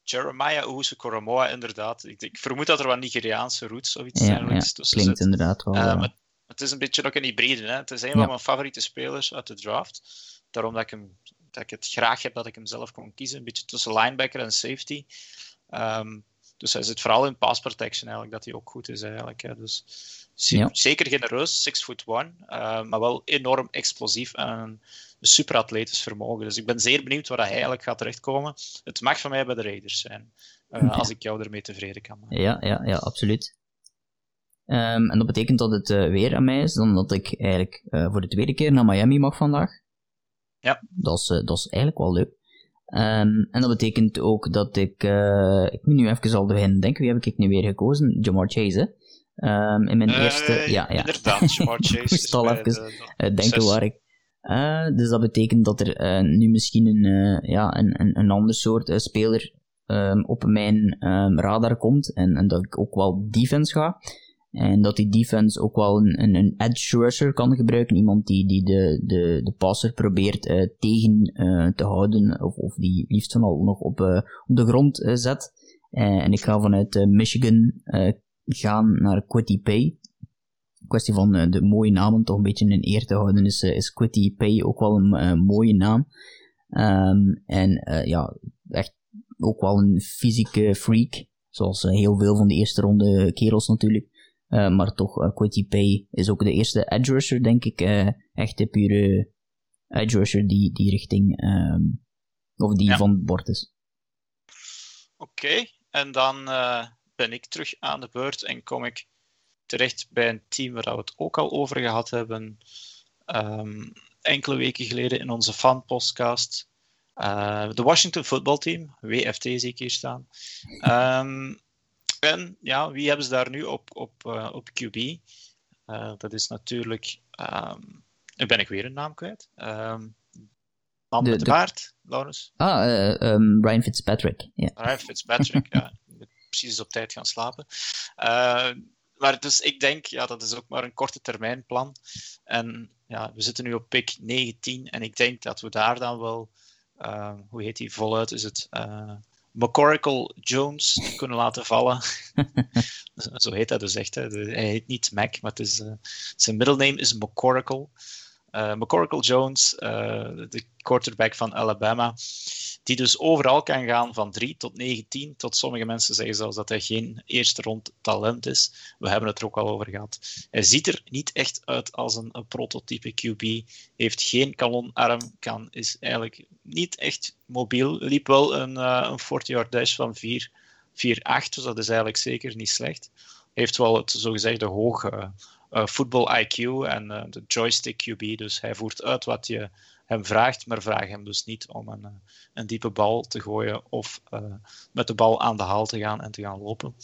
Jeremiah Owusu Koromoa, inderdaad. Ik, ik, vermoed dat er wat Nigeriaanse roots of iets ja, ja, tussen klinkt inderdaad wel. Uh, maar het is een beetje ook een hybride. Hè? Het is een van mijn favoriete spelers uit de draft. Daarom dat ik, hem, dat ik het graag heb dat ik hem zelf kon kiezen. Een beetje tussen linebacker en safety. Um, dus hij zit vooral in pass protection eigenlijk, dat hij ook goed is eigenlijk. Hè. Dus zeker genereus, 6 foot 1, uh, maar wel enorm explosief en een super atletisch vermogen. Dus ik ben zeer benieuwd waar hij eigenlijk gaat terechtkomen. Het mag van mij bij de Raiders zijn, uh, als ik jou ermee tevreden kan maken. Ja, ja, ja absoluut. Um, en dat betekent dat het uh, weer aan mij is, dan dat ik eigenlijk uh, voor de tweede keer naar Miami mag vandaag. Ja. Dat is, dat is eigenlijk wel leuk. Um, en dat betekent ook dat ik, ik moet nu even al beginnen denken, wie heb ik nu weer gekozen? Jamar Chase, hè? Um, in mijn eerste, ja, ja. Inderdaad, Jamar Chase. ik moest al even de, denken waar ik uh, dus dat betekent dat er uh, nu misschien een, uh, ja, een, een, ander soort speler um, op mijn um, radar komt. En, en dat ik ook wel defense ga. En dat die defense ook wel een, een, een edge rusher kan gebruiken. Iemand die, die de, de, de passer probeert tegen te houden. Of, of die liefst van al nog op, op de grond zet. en ik ga vanuit Michigan gaan naar Quitty Pay kwestie van uh, de mooie namen toch een beetje in eer te houden, is, uh, is Quitty Pay ook wel een uh, mooie naam. Um, en ja, echt ook wel een fysieke freak, zoals heel veel van de eerste ronde kerels natuurlijk. maar toch, Quitty Pay is ook de eerste edge rusher, denk ik. echt de pure edge rusher die, die richting, um, of die ja. van het bord is. Oké, en dan ben ik terug aan de beurt en kom ik terecht bij een team waar we het ook al over gehad hebben. Um, enkele weken geleden in onze fanpostcast. Uh, de Washington Football Team, WFT zie ik hier staan. Um, en ja, wie hebben ze daar nu op, op, uh, op QB? Uh, eh, dat is natuurlijk. Um, ben ik weer een naam kwijt. Um, man de, met de, baard, Laurens. Ah, um, Ryan Fitzpatrick. Yeah. Ryan Fitzpatrick, ja. Precies op tijd gaan slapen. Maar dus ik denk, ja, dat is ook maar een korte termijn plan. En ja, we zitten nu op pick 19 en ik denk dat we daar dan wel, uh, hoe heet die voluit, is het uh, McCoracle Jones kunnen laten vallen. Zo heet dat dus echt. Hè. Hij heet niet Mac, maar het is, uh, zijn middelname is McCoracle. Uh, McCoracle Jones, de quarterback van Alabama die dus overal kan gaan van 3 tot 19. Tot sommige mensen zeggen zelfs dat hij geen eerste rond talent is. We hebben het er ook al over gehad. Hij ziet er niet echt uit als een, prototype QB. Heeft geen kanonarm, kan, is eigenlijk niet echt mobiel. Liep wel een, uh, een 40-yard dash van 4, 4-8, dus dat is eigenlijk zeker niet slecht. Heeft wel het zogezegde hoge voetbal IQ en uh, de joystick QB, dus hij voert uit wat je hem vraagt, maar vraag hem dus niet om een, eh, een diepe bal te gooien of met de bal aan de haal te gaan en te gaan lopen.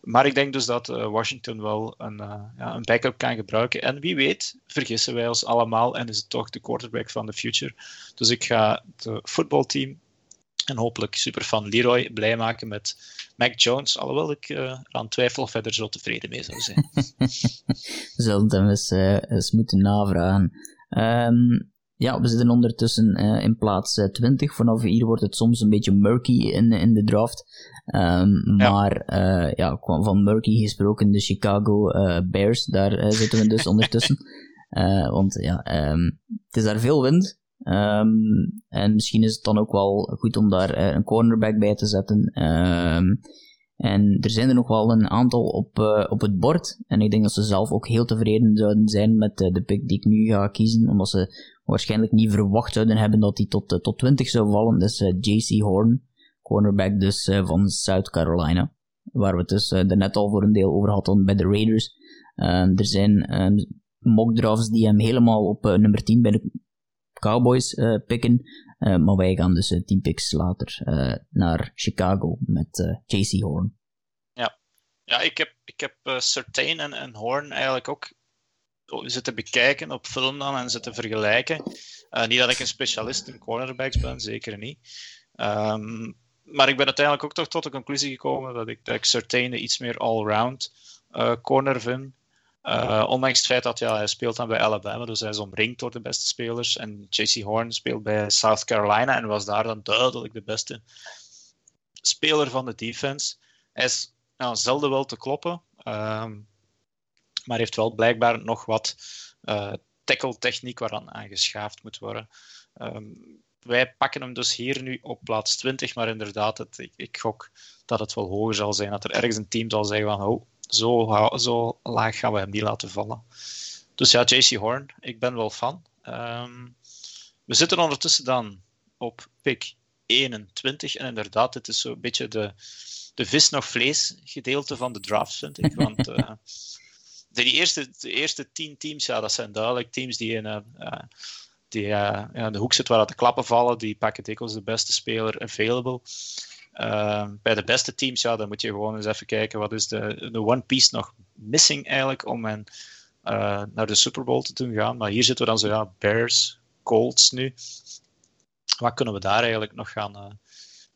Maar ik denk dus dat Washington wel een, uh, ja, een backup kan gebruiken. En wie weet, vergissen wij ons allemaal en is het toch de quarterback van de future. Dus ik ga het voetbalteam en hopelijk superfan Leroy blij maken met Mac Jones. Alhoewel ik uh, aan twijfel of hij er zo tevreden mee zou zijn. We zullen hem eens, eens moeten navragen. Um, ja, we zitten ondertussen uh, in plaats 20. Vanaf hier wordt het soms een beetje murky in, in de draft. Um, ja. Maar ja, van murky gesproken, de Chicago Bears, daar zitten we dus ondertussen. want ja, um, het is daar veel wind. Um, en misschien is het dan ook wel goed om daar een cornerback bij te zetten. En er zijn er nog wel een aantal op, uh, op het bord. En ik denk dat ze zelf ook heel tevreden zouden zijn met uh, de pick die ik nu ga kiezen. Omdat ze waarschijnlijk niet verwacht zouden hebben dat hij tot, tot 20 zou vallen. Is JC Horn, cornerback dus van South Carolina. Waar we het dus net al voor een deel over hadden bij de Raiders. Ehm, er zijn ehm, mock drafts die hem helemaal op nummer 10 bij de Cowboys pikken. Uh, maar wij gaan dus uh, tien picks later naar Chicago met JC Horn. Ja, ja ik heb, ik heb Certain en, en Horn eigenlijk ook zitten bekijken op film dan en zitten vergelijken. niet dat ik een specialist in cornerbacks ben, zeker niet. Um, maar ik ben uiteindelijk ook toch tot de conclusie gekomen dat ik, dat ik Certain iets meer all-round corner vind. Uh, ondanks het feit dat ja, hij speelt dan bij Alabama, dus hij is omringd door de beste spelers. En JC Horn speelt bij South Carolina en was daar dan duidelijk de beste speler van de defense. Hij is nou, zelden wel te kloppen, um, maar heeft wel blijkbaar nog wat uh, tackle-techniek waaraan aangeschaafd moet worden. Um, wij pakken hem dus hier nu op plaats 20, maar inderdaad, het, ik, ik, gok dat het wel hoger zal zijn. Dat er ergens een team zal zeggen van, oh, zo, zo laag gaan we hem niet laten vallen. Dus ja, JC Horn, ik ben wel fan. Um, we zitten ondertussen dan op pick 21. En inderdaad, dit is zo'n beetje de, de vis nog vlees gedeelte van de draft, vind ik. Want uh, de, die eerste, de eerste tien teams, ja, dat zijn duidelijk teams die in, uh, die, uh, in de hoek zitten waar de klappen vallen. Die pakken dikwijls de beste speler available. Ehm, bij de beste teams, ja, dan moet je gewoon eens even kijken wat is de, de One Piece nog missing eigenlijk om hen uh, naar de Super Bowl te doen gaan. Maar hier zitten we dan zo, ja, Bears, Colts nu. Wat kunnen we daar eigenlijk nog gaan, uh,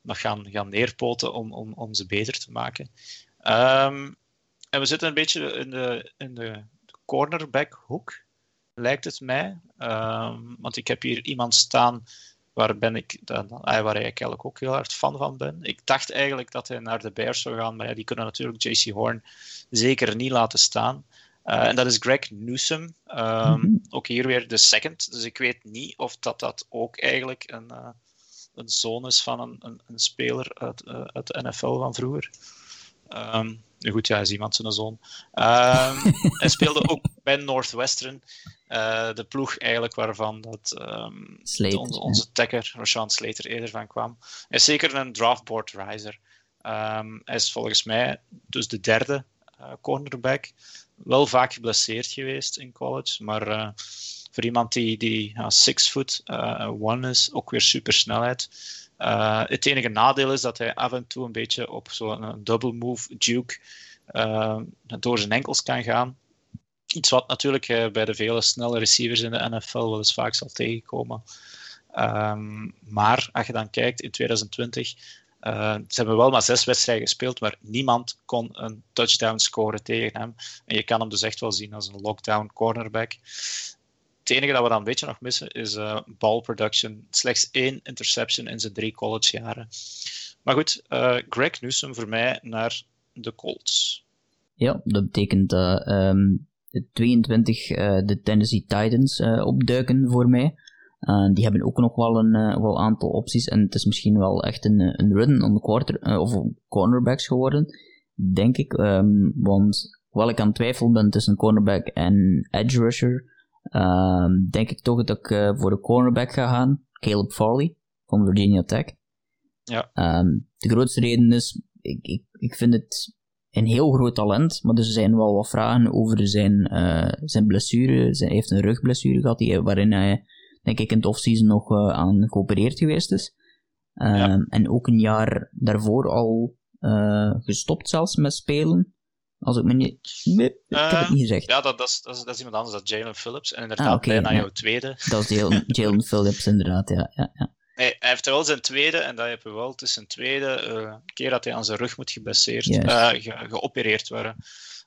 nog gaan, gaan neerpoten om, om, om ze beter te maken? Um, en we zitten een beetje in de, in de cornerback hoek, lijkt het mij. Um, want ik heb hier iemand staan waar, ben ik dan, waar ik eigenlijk ook heel hard fan van ben. Ik dacht eigenlijk dat hij naar de Bears zou gaan, maar ja, die kunnen natuurlijk JC Horn zeker niet laten staan. Uh, en dat is Greg Newsom. Um, mm-hmm. Ook hier weer de second. Dus ik weet niet of dat, dat ook eigenlijk een, uh, een zoon is van een, een, een speler uit, uh, uit de NFL van vroeger. Um, goed, ja, is iemand zijn zoon. Um, hij speelde ook bij Northwestern. Uh, de ploeg eigenlijk waarvan dat, um, onze, onze tagger, Rashawn Slater, eerder van kwam. Hij is zeker een draftboard riser. Um, hij is volgens mij dus de derde uh, cornerback. Wel vaak geblesseerd geweest in college, maar uh, voor iemand die, die uh, six foot one is, ook weer super snelheid. het enige nadeel is dat hij af en toe een beetje op zo'n double move juke door zijn enkels kan gaan. Iets wat natuurlijk bij de vele snelle receivers in de NFL wel eens vaak zal tegenkomen. Um, maar als je dan kijkt in 2020, uh, eh, ze hebben wel maar zes wedstrijden gespeeld, maar niemand kon een touchdown scoren tegen hem. En je kan hem dus echt wel zien als een lockdown cornerback. Het enige dat we dan een beetje nog missen is uh, ball production. Slechts één interception in zijn drie collegejaren. Maar goed, uh, Greg Newsom voor mij naar de Colts. Ja, dat betekent dat um, 22 uh, de Tennessee Titans uh, opduiken voor mij. Uh, die hebben ook nog wel een wel aantal opties. En het is misschien wel echt een, een run on the quarter, of cornerbacks geworden, denk ik. Um, want hoewel ik aan twijfel ben tussen cornerback en edge rusher, um, denk ik toch dat ik voor de cornerback ga gaan. Caleb Farley van Virginia Tech. Ja. Um, de grootste reden is, ik, ik, ik vind het een heel groot talent, maar er zijn wel wat vragen over zijn, uh, zijn blessure. Zijn, hij heeft een rugblessure gehad, die, waarin hij, denk ik, in het offseason nog uh, aan geopereerd geweest is. Uh, ja. En ook een jaar daarvoor al gestopt zelfs met spelen. Als ik me niet... Nee, ik heb het niet gezegd. Ja, dat, dat, is, dat, is, iemand anders, dat Jalen Phillips. En inderdaad, ah, okay, bijna ja. jouw tweede. Dat is Jalen Phillips, inderdaad, ja. ja, ja. Nee, hij heeft wel zijn tweede, en dat heb je wel, het is zijn tweede uh, keer dat hij aan zijn rug moet geblesseerd, yes. uh, ge, geopereerd worden.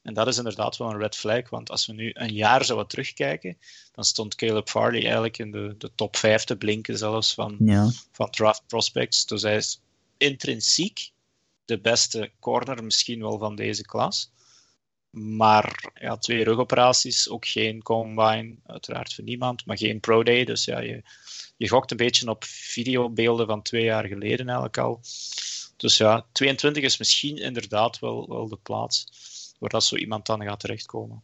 En dat is inderdaad wel een red flag, want als we nu een jaar zouden terugkijken, dan stond Caleb Farley eigenlijk in de, de top 5 te blinken zelfs van, ja. van draft prospects. Dus hij is intrinsiek de beste corner misschien wel van deze klas. Maar ja, twee rugoperaties, ook geen combine, uiteraard voor niemand, maar geen pro day. Dus ja, je, je gokt een beetje op videobeelden van twee jaar geleden eigenlijk al. Dus ja, 22 is misschien inderdaad wel, wel de plaats waar dat zo iemand dan gaat terechtkomen.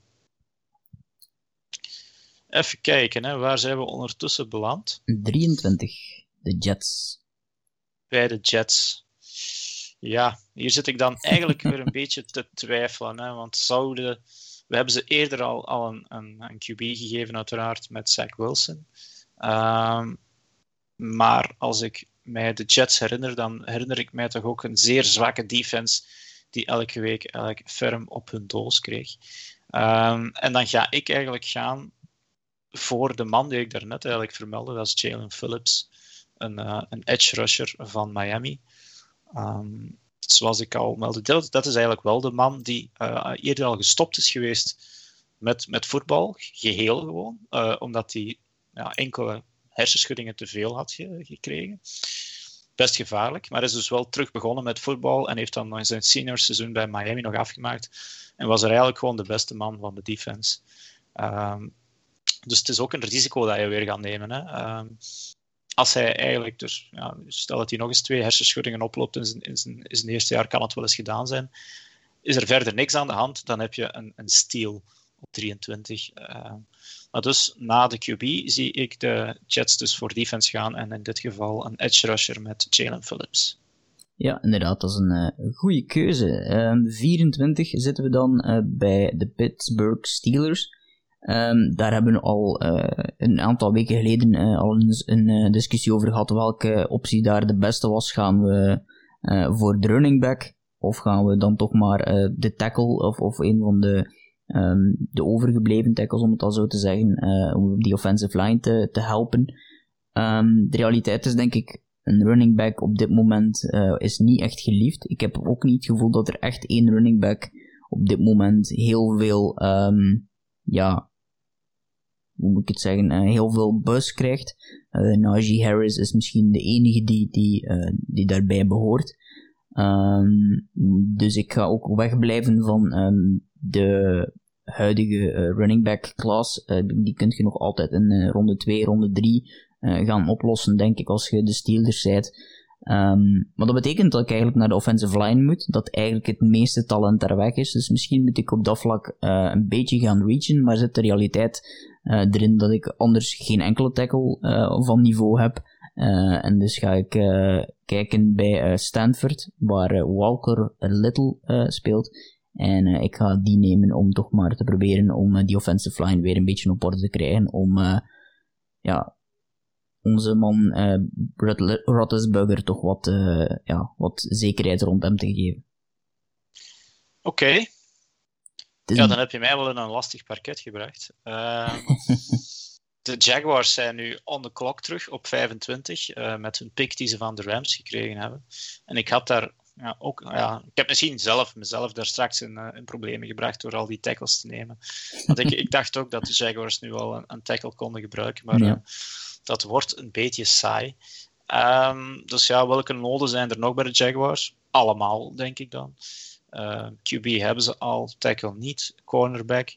Even kijken, hè, waar zijn we ondertussen beland? 23, de Jets. Bij de Jets. Ja, hier zit ik dan eigenlijk weer een beetje te twijfelen. Hè, want zouden. We hebben ze eerder al, al een, een, een QB gegeven, uiteraard, met Zach Wilson. Um, maar als ik mij de Jets herinner, dan herinner ik mij toch ook een zeer zwakke defense die elke week eigenlijk ferm op hun doos kreeg. Um, en dan ga ik eigenlijk gaan voor de man die ik daarnet eigenlijk vermeldde, dat is Jalen Phillips, een, uh, een edge rusher van Miami. Um, zoals ik al meldde, dat, is eigenlijk wel de man die uh, eerder al gestopt is geweest met, met voetbal, geheel gewoon, uh, omdat hij ja, enkele hersenschuddingen te veel had gekregen. Best gevaarlijk, maar is dus wel terug begonnen met voetbal en heeft dan nog zijn senior seizoen bij Miami nog afgemaakt. En was er eigenlijk gewoon de beste man van de defense. Um, dus het is ook een risico dat je weer gaat nemen. Hè. Um, als hij eigenlijk, dus, ja, stel dat hij nog eens twee hersenschuddingen oploopt in zijn, in, zijn, in zijn eerste jaar, kan het wel eens gedaan zijn. Is er verder niks aan de hand, dan heb je een, een steal op 23. Uh, maar dus na de QB zie ik de Jets dus voor defense gaan en in dit geval een edge rusher met Jalen Phillips. Ja, inderdaad, dat is een uh, goede keuze. Um, 24 zitten we dan uh, bij de Pittsburgh Steelers. Um, daar hebben we al uh, een aantal weken geleden al een, een discussie over gehad welke optie daar de beste was. Gaan we voor de running back of gaan we dan toch maar de tackle of, of een van de um, de overgebleven tackles, om het al zo te zeggen, om die offensive line te, te helpen. Um, de realiteit is denk ik, een running back op dit moment is niet echt geliefd. Ik heb ook niet het gevoel dat er echt één running back op dit moment heel veel, ja, hoe moet ik het zeggen, uh, heel veel buzz krijgt. Uh, Najee Harris is misschien de enige die, die, uh, die daarbij behoort. Um, dus ik ga ook wegblijven van um, de huidige running back class. Die kun je nog altijd in ronde 2, ronde 3 gaan oplossen, denk ik, als je de Steelers zijt. Um, maar dat betekent dat ik eigenlijk naar de offensive line moet, dat eigenlijk het meeste talent daar weg is. Dus misschien moet ik op dat vlak een beetje gaan reachen, maar zit de realiteit erin dat ik anders geen enkele tackle van niveau heb. en dus ga ik kijken bij Stanford, waar Walker Little speelt. En ik ga die nemen om toch maar te proberen om die offensive line weer een beetje op orde te krijgen. Om ja, onze man Rottesburger toch wat, ja, wat zekerheid rond hem te geven. Oké. Ja, dan heb je mij wel in een lastig parket gebracht. Ehm, de Jaguars zijn nu on the clock terug op 25 met hun pick die ze van de Rams gekregen hebben. En ik had daar ja, ook, ja, ik heb misschien zelf mezelf daar straks in, uh, in problemen gebracht door al die tackles te nemen. Want ik, ik dacht ook dat de Jaguars nu al een, een tackle konden gebruiken, maar ja. uh, dat wordt een beetje saai. Um, dus ja, welke noden zijn er nog bij de Jaguars? Allemaal, denk ik dan. Uh, QB hebben ze al, tackle niet, cornerback.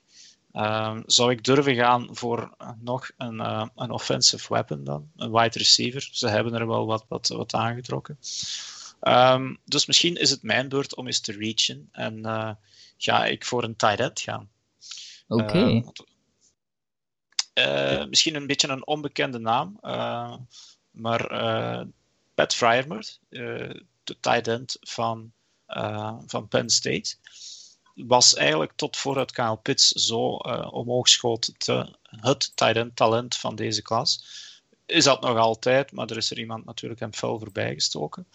Um, zou ik durven gaan voor nog een, een offensive weapon dan? Een wide receiver. Ze hebben er wel wat, wat, wat aangetrokken. Um, dus misschien is het mijn beurt om eens te reachen en uh, ga ik voor een tight end gaan. Oké. Okay. Uh, misschien een beetje een onbekende naam, maar Pat Fryermuth, de tight end van, van Penn State, was eigenlijk tot vooruit Kyle Pitts zo omhoog schoot te, het tight talent van deze klas. Is dat nog altijd, maar er is er iemand natuurlijk hem fel voorbij gestoken.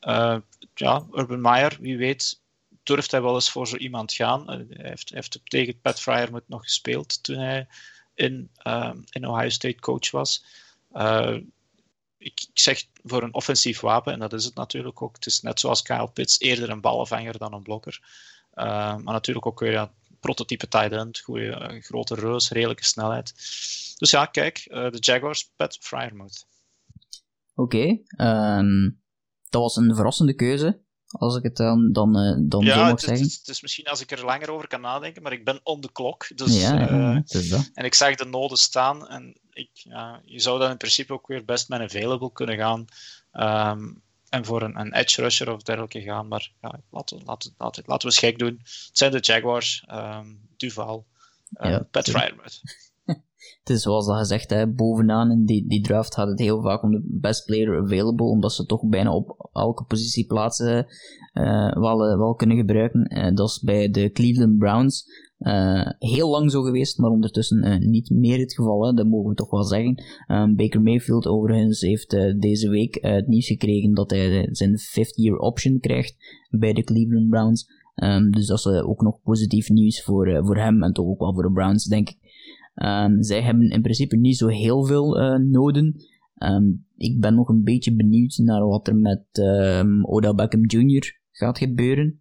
Uh, ja, Urban Meyer, wie weet, durft hij wel eens voor zo iemand gaan. Hij, heeft, tegen Pat Fryer nog gespeeld toen hij in, in Ohio State coach was. Ik, zeg voor een offensief wapen, en dat is het natuurlijk ook. Het is net zoals Kyle Pitts, eerder een ballenvanger dan een blokker. maar natuurlijk ook weer ja, prototype tight end, goede, grote reus, redelijke snelheid. Dus ja, kijk, de Jaguars, Pat Fryermuth. Oké, ehm, dat was een verrassende keuze. Als ik het dan, dan, uh, dan ja, zo mag zeggen. Ja, het is misschien als ik er langer over kan nadenken, maar ik ben on the clock. Dus, ja, uh, het is dat. En ik zag de noden staan en ik, ja, je zou dan in principe ook weer best met available kunnen gaan. Um, en voor een, een, edge rusher of dergelijke gaan. Maar ja, laten, laten, laten, laten we eens gek doen. Het zijn de Jaguars, um, Duval, uh, ja, Pat Fryermuth. Het is zoals dat gezegd, hè, bovenaan in die, die draft gaat het heel vaak om de best player available, omdat ze toch bijna op elke positie plaatsen uh, wel, eh, wel kunnen gebruiken. Uh, dat is bij de Cleveland Browns heel lang zo geweest, maar ondertussen niet meer het geval, hè, dat mogen we toch wel zeggen. Baker Mayfield overigens heeft deze week het nieuws gekregen dat hij zijn fifth year option krijgt bij de Cleveland Browns. Um, dus dat is ook nog positief nieuws voor, voor hem en toch ook wel voor de Browns, denk ik. Um, zij hebben in principe niet zo heel veel uh, noden. Um, ik ben nog een beetje benieuwd naar wat er met um, Odell Beckham Jr. gaat gebeuren.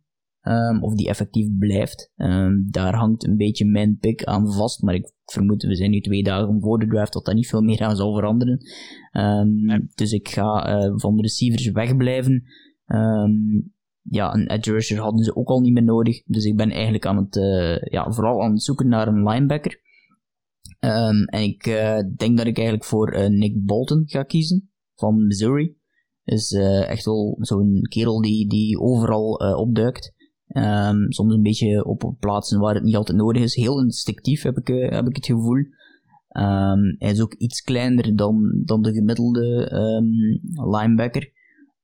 of die effectief blijft. daar hangt een beetje mijn pick aan vast, maar ik vermoed, we zijn nu twee dagen voor de draft, dat dat niet veel meer aan zal veranderen. Dus ik ga uh, van de receivers wegblijven. ja, een edge rusher hadden ze ook al niet meer nodig. Dus ik ben eigenlijk aan het, uh, ja, vooral aan het zoeken naar een linebacker. Um, en ik uh, denk dat ik eigenlijk voor uh, Nick Bolton ga kiezen van Missouri. Is uh, echt wel zo'n kerel die, die overal opduikt. Um, soms een beetje op plaatsen waar het niet altijd nodig is. Heel instinctief heb ik, heb ik het gevoel. Um, hij is ook iets kleiner dan, dan de gemiddelde linebacker.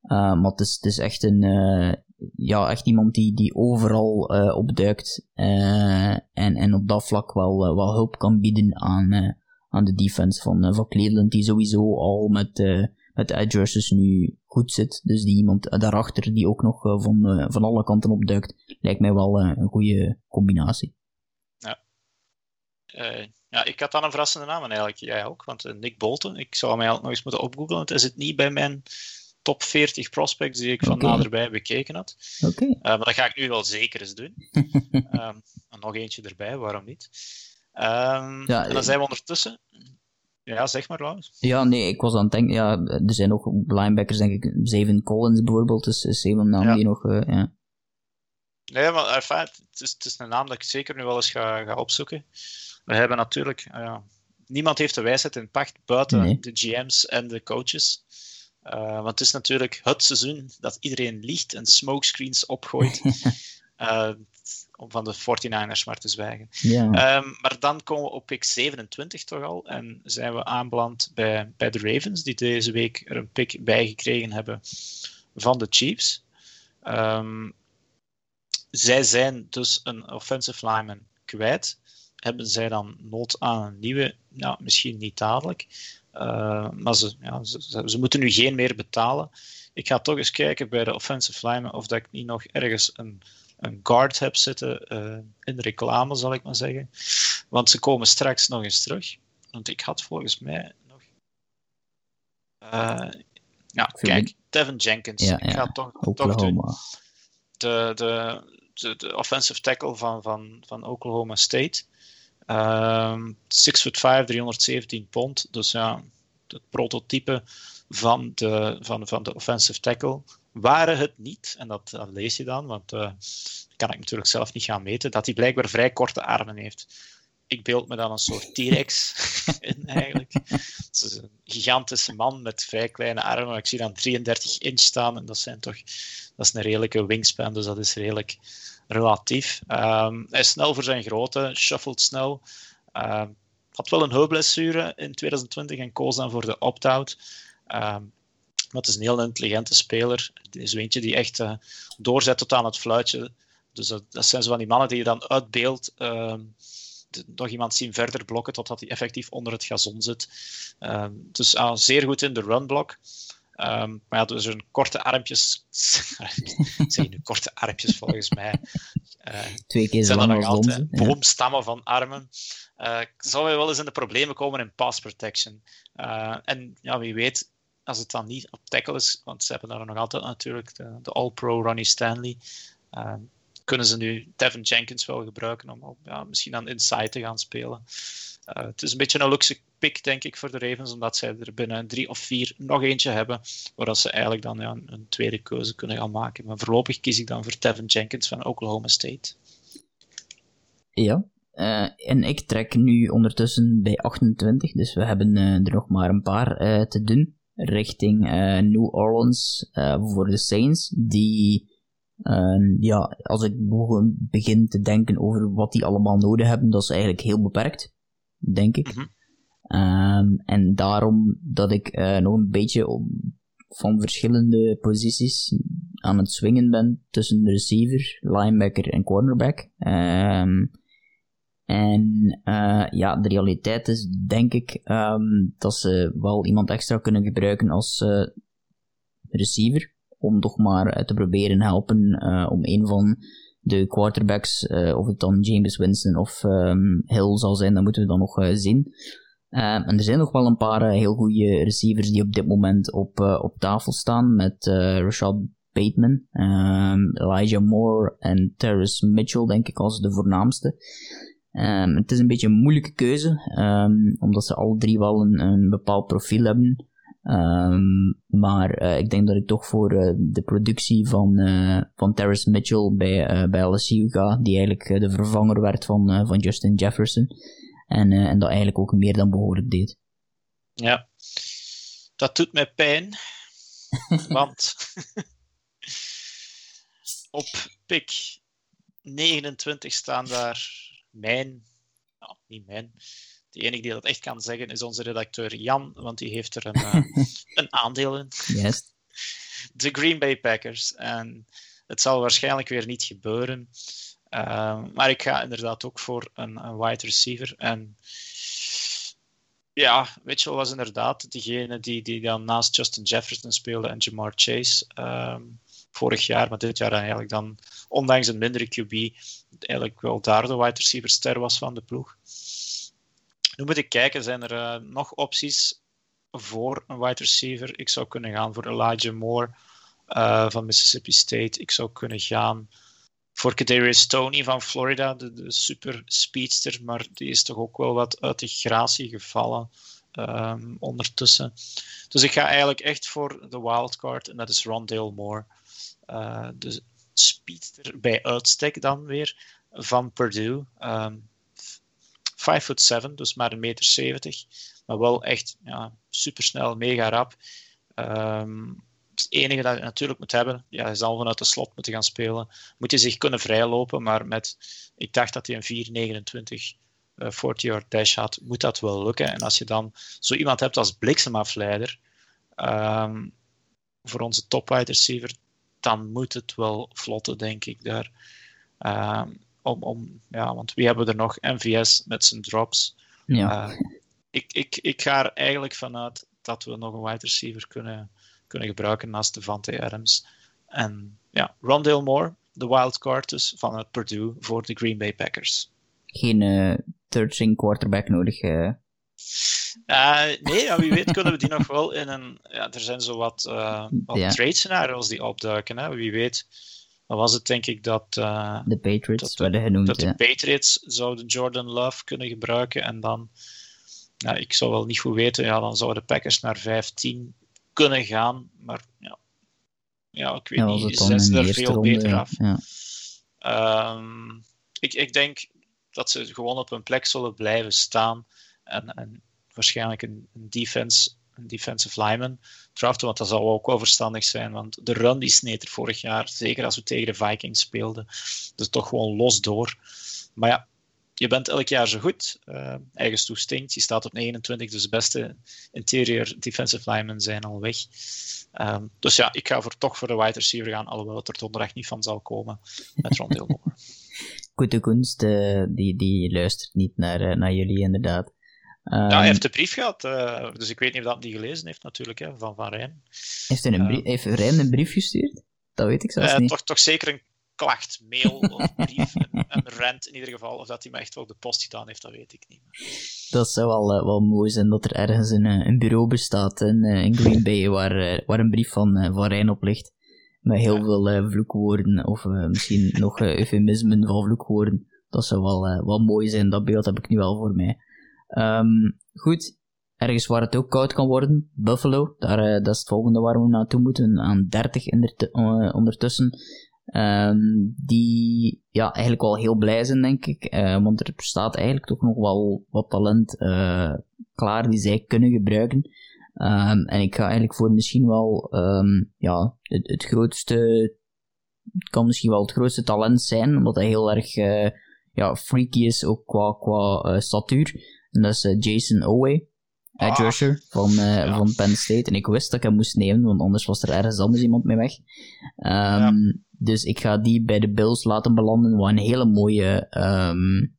maar het is, het is echt een, ja, echt iemand die, die overal uh, opduikt uh, en, en op dat vlak wel, uh, wel hulp kan bieden aan, aan de defense van, van Cleveland, die sowieso al met, met de edge nu goed zit. Dus die iemand daarachter die ook nog van, van alle kanten opduikt, lijkt mij wel een goede combinatie. Ja. ja, ik had dan een verrassende naam eigenlijk. Jij ook, want Nick Bolton, ik zou mij nog eens moeten opgooglen, het is het niet bij mijn top 40 prospects die ik van naderbij bekeken had. Okay. Uh, maar dat ga ik nu wel zeker eens doen. um, nog eentje erbij, waarom niet? Um, ja, en dan zijn we ondertussen. Ja, zeg maar, Laurens. Ja, nee, ik was aan het denken. Ja, er zijn nog linebackers, denk ik. Zeven Collins bijvoorbeeld, dus is een naam ja. die nog. Uh, ja. Nee, maar het, is, het is een naam dat ik zeker nu wel eens ga, ga opzoeken. We hebben natuurlijk. Uh, niemand heeft de wijsheid in pacht buiten nee. de GM's en de coaches. Uh, want het is natuurlijk het seizoen dat iedereen liegt en smokescreens opgooit. uh, om van de 49ers maar te zwijgen. Um, maar dan komen we op pick 27 toch al. En zijn we aanbeland bij, bij de Ravens, die deze week er een pick bij gekregen hebben van de Chiefs. Um, zij zijn dus een offensive lineman kwijt. Hebben zij dan nood aan een nieuwe? Nou, misschien niet dadelijk. Uh, maar ze, ja, ze, ze, moeten nu geen meer betalen. Ik ga toch eens kijken bij de offensive lineman of dat ik niet nog ergens een, een guard heb zitten uh, in de reclame, zal ik maar zeggen. Want ze komen straks nog eens terug. Want ik had volgens mij nog. Uh, ja, kijk, Devin Jenkins. Ja, ik ga toch, toch doen. De, de, de, de, offensive tackle van, van, van Oklahoma State. Um, 6 foot 5, 317 pond. Dus ja, het prototype van de, van, van de offensive tackle. Waren het niet, en dat, lees je dan, want uh, kan ik natuurlijk zelf niet gaan meten, dat hij blijkbaar vrij korte armen heeft. Ik beeld me dan een soort T-Rex in eigenlijk. Het is een gigantische man met vrij kleine armen. Ik zie dan 33 inch staan en dat zijn toch dat is een redelijke wingspan, dus dat is redelijk relatief. Um, hij is snel voor zijn grootte, shuffelt snel. Um, had wel een heupblessure in 2020 en koos dan voor de opt-out. Um, maar het is een heel intelligente speler. Het is eentje die echt uh, doorzet tot aan het fluitje. Dus dat, zijn zo van die mannen die je dan uit beeld nog iemand zien verder blokken totdat hij effectief onder het gazon zit. dus uh, zeer goed in de runblock. Um, maar ja, dus een korte armpjes. zijn nu korte armpjes volgens mij. Uh, Twee keer zo lang als onze. Boomstammen van armen. Uh, zou je wel eens in de problemen komen in pass protection. Uh, en ja, wie weet, als het dan niet op tackle is, want ze hebben daar nog altijd natuurlijk de, de All-Pro Ronnie Stanley. kunnen ze nu Devin Jenkins wel gebruiken om ja, misschien aan inside te gaan spelen. Uh, het is een beetje een luxe pick, denk ik, voor de Ravens, omdat zij er binnen drie of vier nog eentje hebben, waar ze eigenlijk dan ja, een tweede keuze kunnen gaan maken. Maar voorlopig kies ik dan voor Devin Jenkins van Oklahoma State. Ja, uh, en ik trek nu ondertussen bij 28, dus we hebben uh, er nog maar een paar te doen. Richting New Orleans voor de Saints, die, ja, als ik begin te denken over wat die allemaal nodig hebben, dat is eigenlijk heel beperkt, denk ik. Mm Um, en daarom dat ik uh, nog een beetje op, van verschillende posities aan het swingen ben tussen receiver, linebacker en cornerback. Um, en uh, ja, de realiteit is denk ik um, dat ze wel iemand extra kunnen gebruiken als uh, receiver. Om toch maar te proberen helpen om een van de quarterbacks, of het dan James Winston of Hill zal zijn, dat moeten we dan nog zien. Uh, en er zijn nog wel een paar uh, heel goede receivers die op dit moment op, op tafel staan. Met Rashad Bateman, um, Elijah Moore en Terrace Mitchell, denk ik, als de voornaamste. Het is een beetje een moeilijke keuze, omdat ze alle drie wel een bepaald profiel hebben. Maar ik denk dat ik toch voor de productie van, van Terrace Mitchell bij, bij LSU ga, die eigenlijk de vervanger werd van, van Justin Jefferson. En, uh, en dat eigenlijk ook meer dan behoorlijk deed. Ja, dat doet mij pijn. want op pick 29 staan daar mijn, nou, niet mijn, de enige die dat echt kan zeggen is onze redacteur Jan, want die heeft er een, uh, een aandeel in. Yes. De Green Bay Packers. En het zal waarschijnlijk weer niet gebeuren. Ehm, maar ik ga inderdaad ook voor een, een wide receiver. En ja, Mitchell was inderdaad degene die, die dan naast Justin Jefferson speelde en Jamar Chase ehm, vorig jaar, maar dit jaar eigenlijk dan, ondanks een mindere QB, eigenlijk wel daar de wide receiver ster was van de ploeg. Nu moet ik kijken, zijn er uh, nog opties voor een wide receiver? Ik zou kunnen gaan voor Elijah Moore uh, van Mississippi State. Ik zou kunnen gaan voor Kadarius Tony van Florida, de, super speedster, maar die is toch ook wel wat uit de gratie gevallen um, ondertussen. Dus ik ga eigenlijk echt voor de wildcard en dat is Rondale Moore. Uh, de speedster bij uitstek dan weer van Purdue. Um, 5 foot 7, dus maar een meter 70. Maar wel echt ja, super snel, mega rap. Um, het enige dat je natuurlijk moet hebben, ja, hij zal vanuit de slot moeten gaan spelen. Moet je zich kunnen vrijlopen, maar met, ik dacht dat hij een 4,29 uh, 40-yard dash had, moet dat wel lukken. En als je dan zo iemand hebt als bliksemafleider, um, voor onze top wide receiver, dan moet het wel vlotten, denk ik, daar. Um, om, om, ja, want wie hebben er nog? MVS met zijn drops. Ja. Uh, ik, ik, ik ga er eigenlijk vanuit dat we nog een wide receiver kunnen kunnen gebruiken naast Devante Adams. En ja, Rondale Moore, de wildcard dus vanuit Purdue voor de Green Bay Packers. Geen uh, third string quarterback nodig. Uh. Uh, nee, ja, wie weet kunnen we die nog wel in een. Ja, er zijn zo wat, wat trade scenario's die opduiken. Hè. Wie weet, dan was het denk ik dat. Uh, de Patriots werden genoemd. Dat de Patriots zouden Jordan Love kunnen gebruiken en dan. Ja, ik zou wel niet goed weten, ja, dan zouden de Packers naar 15 kunnen gaan. Maar ja, ja ik weet ja, niet. Ze zijn er veel beter af. Ja. Um, ik, ik denk dat ze gewoon op hun plek zullen blijven staan. En, en waarschijnlijk een, een, defense, een defensive lineman draften, want dat zal ook wel verstandig zijn. Want de run die sneed er vorig jaar, zeker als we tegen de Vikings speelden, dus toch gewoon los door. Maar ja, je bent elk jaar zo goed. Uh, eigen toestinkt. Je staat op 29, dus de beste interior defensive linemen zijn al weg. Um, dus ja, ik ga voor, toch voor de wide receiver gaan, alhoewel het er donderdag niet van zal komen met Rondale Moore. Goede Kunst, uh, die, die luistert niet naar, uh, naar jullie inderdaad. Ja, hij heeft de brief gehad, dus ik weet niet of dat die gelezen heeft natuurlijk, hè, van Van Rijn. Heeft, hij een brief, heeft Rijn een brief gestuurd? Dat weet ik zelfs niet. Toch, toch zeker een klacht, mail of brief, een, een rent in ieder geval. Of dat hij me echt wel op de post gedaan heeft, dat weet ik niet. Dat zou wel, uh, wel mooi zijn dat er ergens een, eh, een bureau bestaat in, uh, in Green Bay waar, uh, waar een brief van, van Rijn op ligt. met heel veel vloekwoorden, of misschien nog eufemismen van vloekwoorden. Dat zou wel, wel mooi zijn, dat beeld heb ik nu wel voor mij. Ehm, goed, ergens waar het ook koud kan worden, Buffalo, daar, dat is het volgende waar we naartoe moeten, aan 30 ondertussen. Um, die ja, eigenlijk wel heel blij zijn, denk ik. Uh, want er staat eigenlijk toch nog wel wat talent klaar die zij kunnen gebruiken. Um, en ik ga eigenlijk voor misschien wel ja, het, grootste. Het kan misschien wel het grootste talent zijn, omdat hij heel erg ja, freaky is, ook qua, qua statuur. En dat is Jason Owe edge ah. rusher van, uh, van Penn State. En ik wist dat ik hem moest nemen, want anders was er ergens anders iemand mee weg. Um, Dus ik ga die bij de Bills laten belanden, wat een hele mooie um,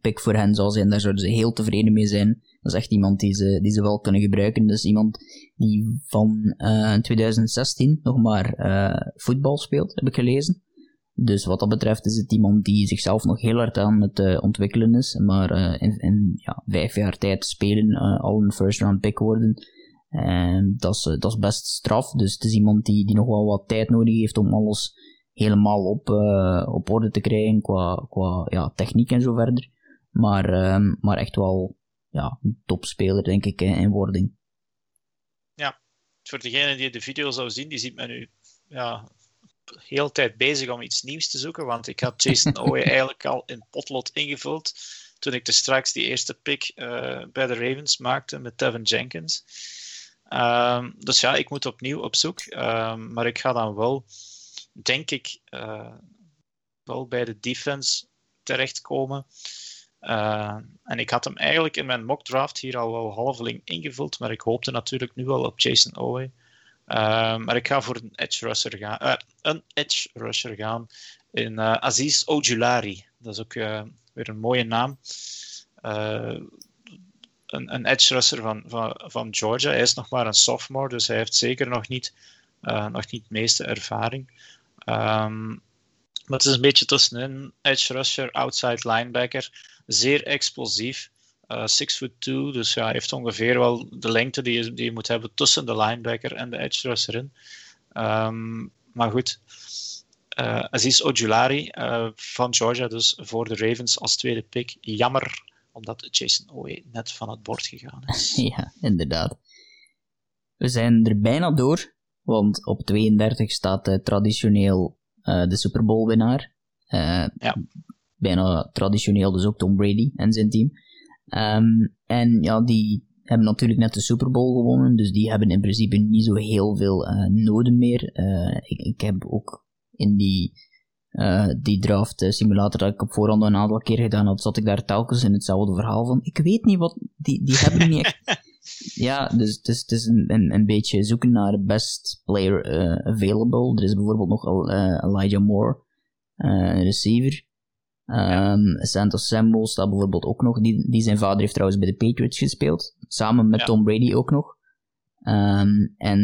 pick voor hen zal zijn. Daar zouden ze heel tevreden mee zijn. Dat is echt iemand die ze, die ze wel kunnen gebruiken. Dus iemand die van uh, 2016 nog maar uh, voetbal speelt, heb ik gelezen. Dus wat dat betreft is het iemand die zichzelf nog heel hard aan het uh, ontwikkelen is, maar uh, in, ja, vijf jaar tijd spelen uh, al een first round pick worden. En dat is, dat is best straf, dus het is iemand die, die nog wel wat tijd nodig heeft om alles helemaal op, op orde te krijgen qua, qua ja, techniek en zo verder. Maar, ehm, maar echt wel ja, een topspeler, denk ik, in wording. Ja, voor degene die de video zou zien, die ziet men nu ja, heel tijd bezig om iets nieuws te zoeken, want ik had Jason Owe eigenlijk al in potlot ingevuld toen ik de straks die eerste pick uh, bij de Ravens maakte met Tevin Jenkins. Um, dus ja, ik moet opnieuw op zoek, um, maar ik ga dan wel, denk ik, uh, wel bij de defense terechtkomen. Uh, en ik had hem eigenlijk in mijn mock draft hier al wel halveling ingevuld, maar ik hoopte natuurlijk nu wel op Jason Owe. Ehm, maar ik ga voor een edge rusher gaan. Uh, een edge rusher gaan in uh, Aziz Ojulari. Dat is ook uh, weer een mooie naam. een, een edge rusher van, van, van Georgia. Hij is nog maar een sophomore, dus hij heeft zeker nog niet, nog niet de meeste ervaring. Um, maar het is een beetje tussenin. Edge rusher, outside linebacker. Zeer explosief. Uh, six foot two, dus ja, hij heeft ongeveer wel de lengte die je, die je moet hebben tussen de linebacker en de edge rusher in. Um, maar goed, uh, Aziz Ojulari uh, van Georgia, dus voor de Ravens als tweede pick. Jammer, omdat Jason Owe net van het bord gegaan is. ja, inderdaad. We zijn er bijna door, want op 32 staat traditioneel de Super Bowl winnaar. ja. Bijna traditioneel dus ook Tom Brady en zijn team. Um, en ja, die hebben natuurlijk net de Super Bowl gewonnen, dus die hebben in principe niet zo heel veel uh, noden meer. Uh, ik, ik heb ook in die, uh, die draft simulator dat ik op voorhand een aantal keer gedaan had, zat ik daar telkens in hetzelfde verhaal van. Ik weet niet wat, die, die hebben niet echt. ja, dus het is, het is een, een, een beetje zoeken naar best player available. Er is bijvoorbeeld nog Elijah Moore, een receiver. Um, Santos Samuel staat bijvoorbeeld ook nog. Die, die zijn vader heeft trouwens bij de Patriots gespeeld. Samen met Tom Brady ook nog. Um, en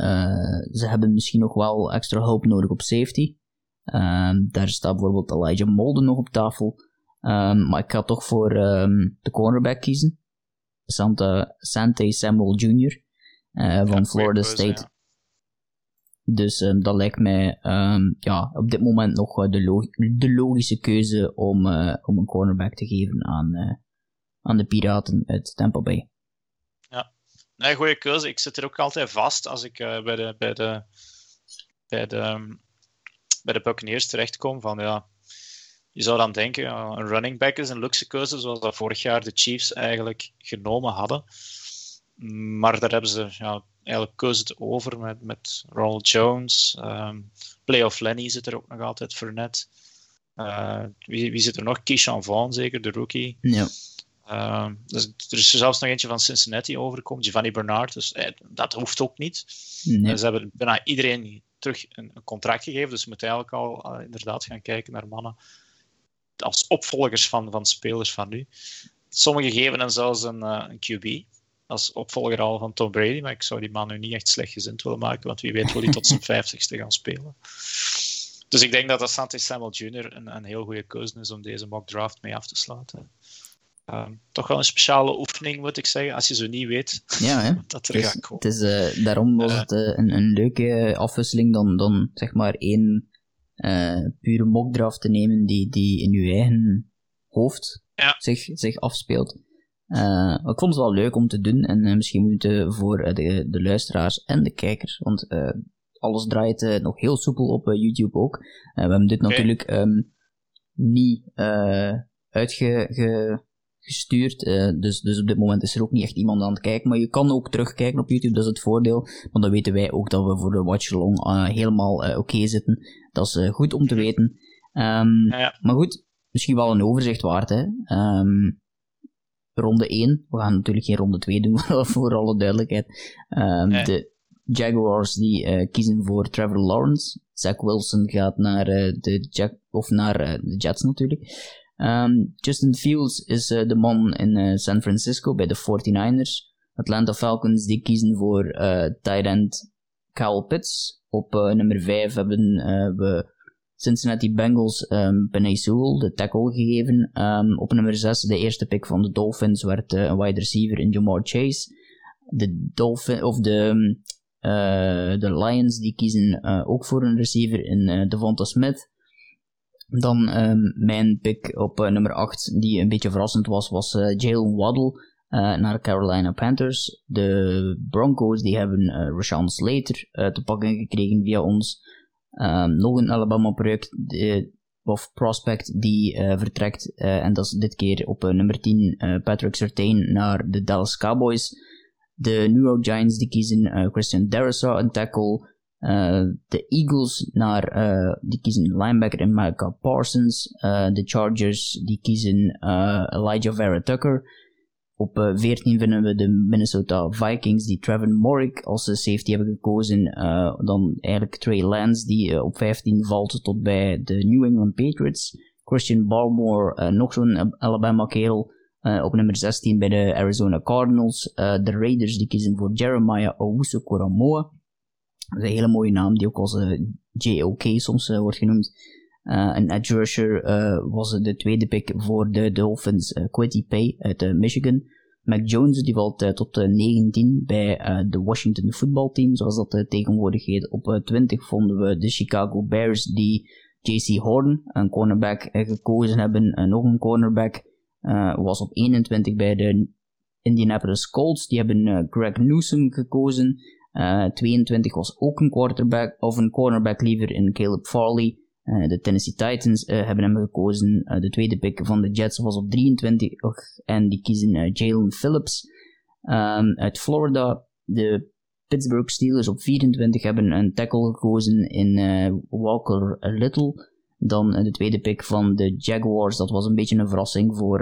uh, ze hebben misschien nog wel extra hulp nodig op safety. Um, daar staat bijvoorbeeld Elijah Molden nog op tafel. maar ik ga toch voor de cornerback kiezen. Santa, Sante Samuel Jr. Uh, van Florida State. Dus um, dat lijkt mij um, ja, op dit moment nog uh, de, de, logische keuze om, uh, om een cornerback te geven aan, uh, aan de Piraten uit Tampa Bay. Ja, nee, goede keuze. Ik zit er ook altijd vast als ik bij, de, bij, de, bij, de, um, bij de Buccaneers terechtkom. Van, ja, je zou dan denken, een running back is een luxe keuze, zoals dat vorig jaar de Chiefs eigenlijk genomen hadden. Maar daar hebben ze ja, eigenlijk koos het over met, met Ronald Jones. Um, Playoff Lenny zit er ook nog altijd, Fournette. Uh, wie, wie zit er nog? Keyshawn Vaughn zeker, de rookie. Ja. Uh, dus er is zelfs nog eentje van Cincinnati overgekomen, Giovanni Bernard. Dus eh, dat hoeft ook niet. Nee. Ze hebben bijna iedereen terug een, een, contract gegeven. Dus we moeten eigenlijk al uh, inderdaad gaan kijken naar mannen als opvolgers van, van spelers van nu. Sommigen geven dan zelfs een, uh, een QB als opvolger al van Tom Brady. Maar ik zou die man nu niet echt slecht gezind willen maken, want wie weet wil hij tot zijn vijftigste gaan spelen. Dus ik denk dat Asante Samuel Jr. Een, een heel goede keuze is om deze mock draft mee af te sluiten. Ehm, toch wel een speciale oefening, moet ik zeggen, als je zo niet weet ja, hè? dat er gaat komen. Het is, uh, daarom was het uh, een, een, leuke afwisseling dan, dan zeg maar één pure mockdraft te nemen die, die in je eigen hoofd ja. zich, zich afspeelt. Ik vond het wel leuk om te doen en misschien moeten voor de, de luisteraars en de kijkers, want alles draait nog heel soepel op YouTube ook. we hebben dit natuurlijk um, niet uitgestuurd. Dus, dus op dit moment is er ook niet echt iemand aan het kijken. Maar je kan ook terugkijken op YouTube, dat is het voordeel. Want dan weten wij ook dat we voor de watch-along helemaal oké zitten. Dat is goed om te weten. Um, ja. Maar goed, misschien wel een overzicht waard. Hè? Um, ronde 1. We gaan natuurlijk geen ronde 2 doen, voor alle duidelijkheid. Um, nee. De Jaguars die kiezen voor Trevor Lawrence. Zach Wilson gaat naar, de, Jack of naar de Jets natuurlijk. Um, Justin Fields is uh, de man in uh, San Francisco bij de 49ers. Atlanta Falcons die kiezen voor uh, tight end Kyle Pitts. Op nummer 5 hebben we Cincinnati Bengals um, Penny Sewell, de tackle, gegeven. Um, op nummer 6 de eerste pick van de Dolphins werd een wide receiver in Jamar Chase. De, Dolphin, of de, de Lions die kiezen ook voor een receiver in Devonta Smith. Dan um, mijn pick op nummer 8, die een beetje verrassend was, was Jalen Waddle uh, naar Carolina Panthers. De Broncos die hebben uh, Rashawn Slater te pakken gekregen via ons. Um, nog een Alabama-project of prospect die vertrekt. en dat is dit keer op nummer 10 Patrick Surtain naar de Dallas Cowboys. De New York Giants die kiezen Christian Darrisaw, een tackle. De Eagles naar, die kiezen linebacker in Micah Parsons. De Chargers die kiezen Elijah Vera Tucker. Op 14 vinden we de Minnesota Vikings die Trevor Morrick als safety hebben gekozen. dan eigenlijk Trey Lance die op 15 valt tot bij de New England Patriots. Christian Barmore, nog zo'n Alabama kerel. op nummer 16 bij de Arizona Cardinals. de Raiders die kiezen voor Jeremiah Owusu-Koramoa. Dat is een hele mooie naam, die ook als JOK soms wordt genoemd. Uh, een edge rusher was de tweede pick voor de Dolphins, uh, Quitty Pay uit Michigan. Mac Jones die valt tot 19 bij de Washington Football Team, zoals dat tegenwoordig heet. Op 20 vonden we de Chicago Bears die JC Horn, een cornerback, gekozen hebben. nog een cornerback was op 21 bij de Indianapolis Colts. Die hebben Greg Newsom gekozen. Uh, 22 was ook een quarterback, of een cornerback liever in Caleb Farley. Uh, de Tennessee Titans uh, hebben hem gekozen. de tweede pick van de Jets was op 23 en die kiezen Jalen Phillips um, uit Florida. De Pittsburgh Steelers op 24 hebben een tackle gekozen in Walker Little. Dan de tweede pick van de Jaguars, dat was een beetje een verrassing voor,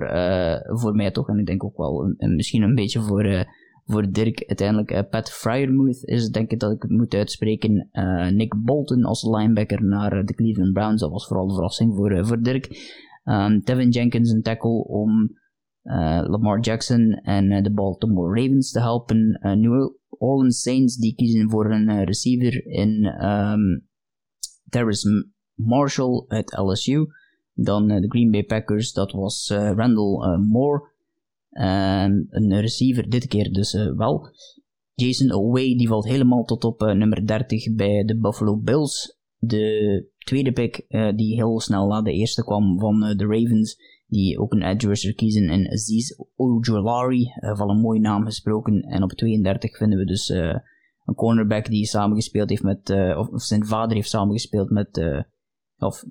voor mij toch. En ik denk ook wel misschien een beetje voor voor Dirk uiteindelijk uh, Pat Fryermuth is, denk ik dat ik het moet uitspreken. Uh, Nick Bolton als linebacker naar uh, de Cleveland Browns. Dat was vooral een verrassing voor, voor Dirk. Um, Tevin Jenkins een tackle om Lamar Jackson en de Baltimore Ravens te helpen. New Orleans Saints die kiezen voor een receiver in um, Terrace Marshall uit LSU. Dan de Green Bay Packers, dat was Randall Moore. Um, een receiver dit keer dus uh, wel. Jason Away die valt helemaal tot op uh, nummer 30 bij de Buffalo Bills. De tweede pick uh, die heel snel na de eerste kwam van de Ravens. Die ook een edge rusher kiezen in Aziz Ojolari. van een mooie naam gesproken. En op 32 vinden we dus een cornerback die samengespeeld heeft met... Of, of, zijn vader heeft samengespeeld met... of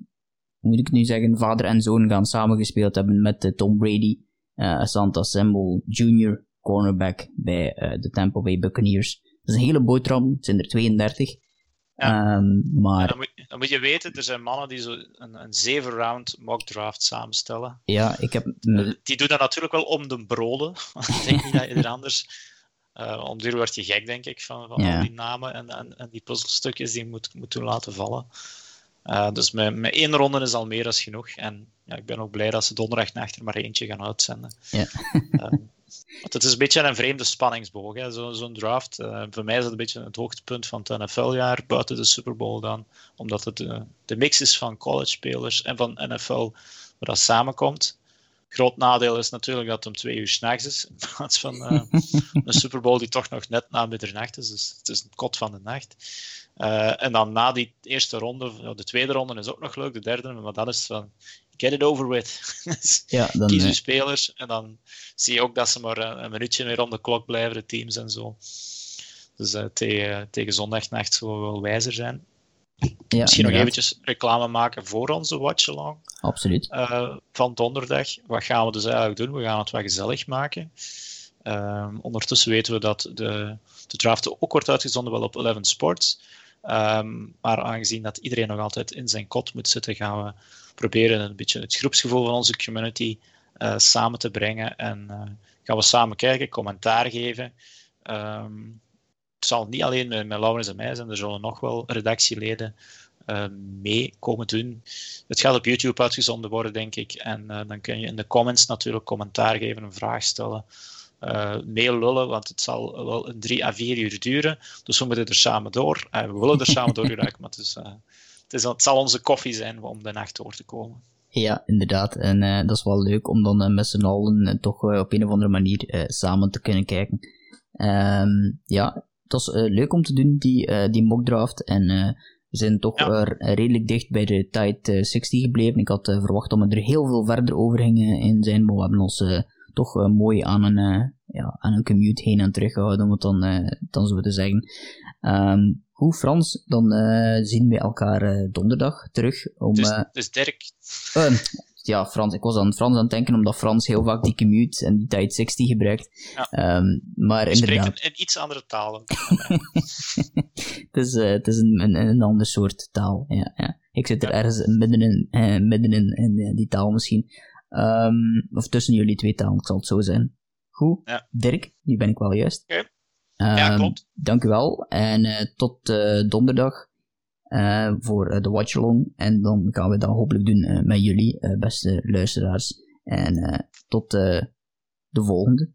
moet ik nu zeggen, vader en zoon gaan samengespeeld hebben met Tom Brady uh, Asante Samuel Jr., cornerback bij uh, de Tampa Bay Buccaneers. Dat is een hele boterham, het zijn er 32. Ja. Um, maar... Dan moet, dan, moet, je weten, er zijn mannen die zo een, een zeven round mock draft samenstellen. Ja, ik heb... Die doen dat natuurlijk wel om de broden. ik denk niet dat je er anders... Uh, om duur word je gek, denk ik, van, van ja. al die namen en, en, en die puzzelstukjes die je moet, moet doen laten vallen. Uh, dus met, met één ronde is al meer dan genoeg. En ja, ik ben ook blij dat ze donderdagnacht er maar eentje gaan uitzenden. Ja. uh, want het is een beetje een vreemde spanningsboog, zo'n zo draft. Uh, voor mij is het een beetje het hoogtepunt van het NFL-jaar, buiten de Super Bowl dan. Omdat het de mix is van college-spelers en van NFL, waar dat samenkomt. Groot nadeel is natuurlijk dat het om twee uur s'nachts is, in plaats van uh, een Super Bowl die toch nog net na middernacht is. Dus het is een kot van de nacht. Uh, en dan na die eerste ronde, de tweede ronde is ook nog leuk, de derde, maar dan is van get it over with. Ja, dan, Kies je spelers en dan zie je ook dat ze maar een, minuutje meer om de klok blijven, de teams en zo. Dus uh, tegen, tegen zondagnacht zullen we wel wijzer zijn. Ja, Misschien nog eventjes reclame maken voor onze watch-along. Absoluut. Uh, van donderdag. Wat gaan we dus eigenlijk doen? We gaan het wat gezellig maken. Uh, ondertussen weten we dat de, de draft ook wordt uitgezonden wel op Eleven Sports. Um, maar aangezien dat iedereen nog altijd in zijn kot moet zitten, gaan we proberen een beetje het groepsgevoel van onze community uh, samen te brengen. En uh, gaan we samen kijken, commentaar geven. Um, het zal niet alleen met, met Laurens en mij zijn, er zullen nog wel redactieleden uh, mee komen doen. Het gaat op YouTube uitgezonden worden, denk ik. En dan kun je in de comments natuurlijk commentaar geven, een vraag stellen. Uh, lullen, want het zal wel een drie à vier uur duren. Dus we moeten er samen door. we willen er samen door geraken, maar het, is, het, is, het zal onze koffie zijn om de nacht door te komen. Ja, inderdaad. En dat is wel leuk om dan met z'n allen toch op een of andere manier samen te kunnen kijken. Um, ja, het was uh, leuk om te doen, die, uh, die mockdraft. En uh, we zijn toch redelijk dicht bij de Tide 60 gebleven. Ik had verwacht dat we er heel veel verder over gingen in zijn, maar we hebben ons toch mooi aan een, ja, aan een commute heen en terug gehouden, om het dan, dan zo te zeggen. Um, hoe Frans, dan zien we elkaar donderdag terug. Om, dus, dus Dirk. Ehm, ja, Frans, ik was aan Frans aan het denken, omdat Frans heel vaak die commute en die tijd 60 gebruikt. Ja. Um, maar Je inderdaad... spreekt in, iets andere talen. het is, het is een, een, een ander soort taal, ja. ja. Ik zit er ja. ergens middenin, uh, middenin in die taal misschien. Um, of tussen jullie twee talen, zal het zo zijn. Goed, ja. Dirk, nu ben ik wel juist. Okay. Ja, ehm, klopt. Dank u wel. En tot donderdag. Uh, voor de watchalong. En dan gaan we dat hopelijk doen met jullie, beste luisteraars. En tot de volgende.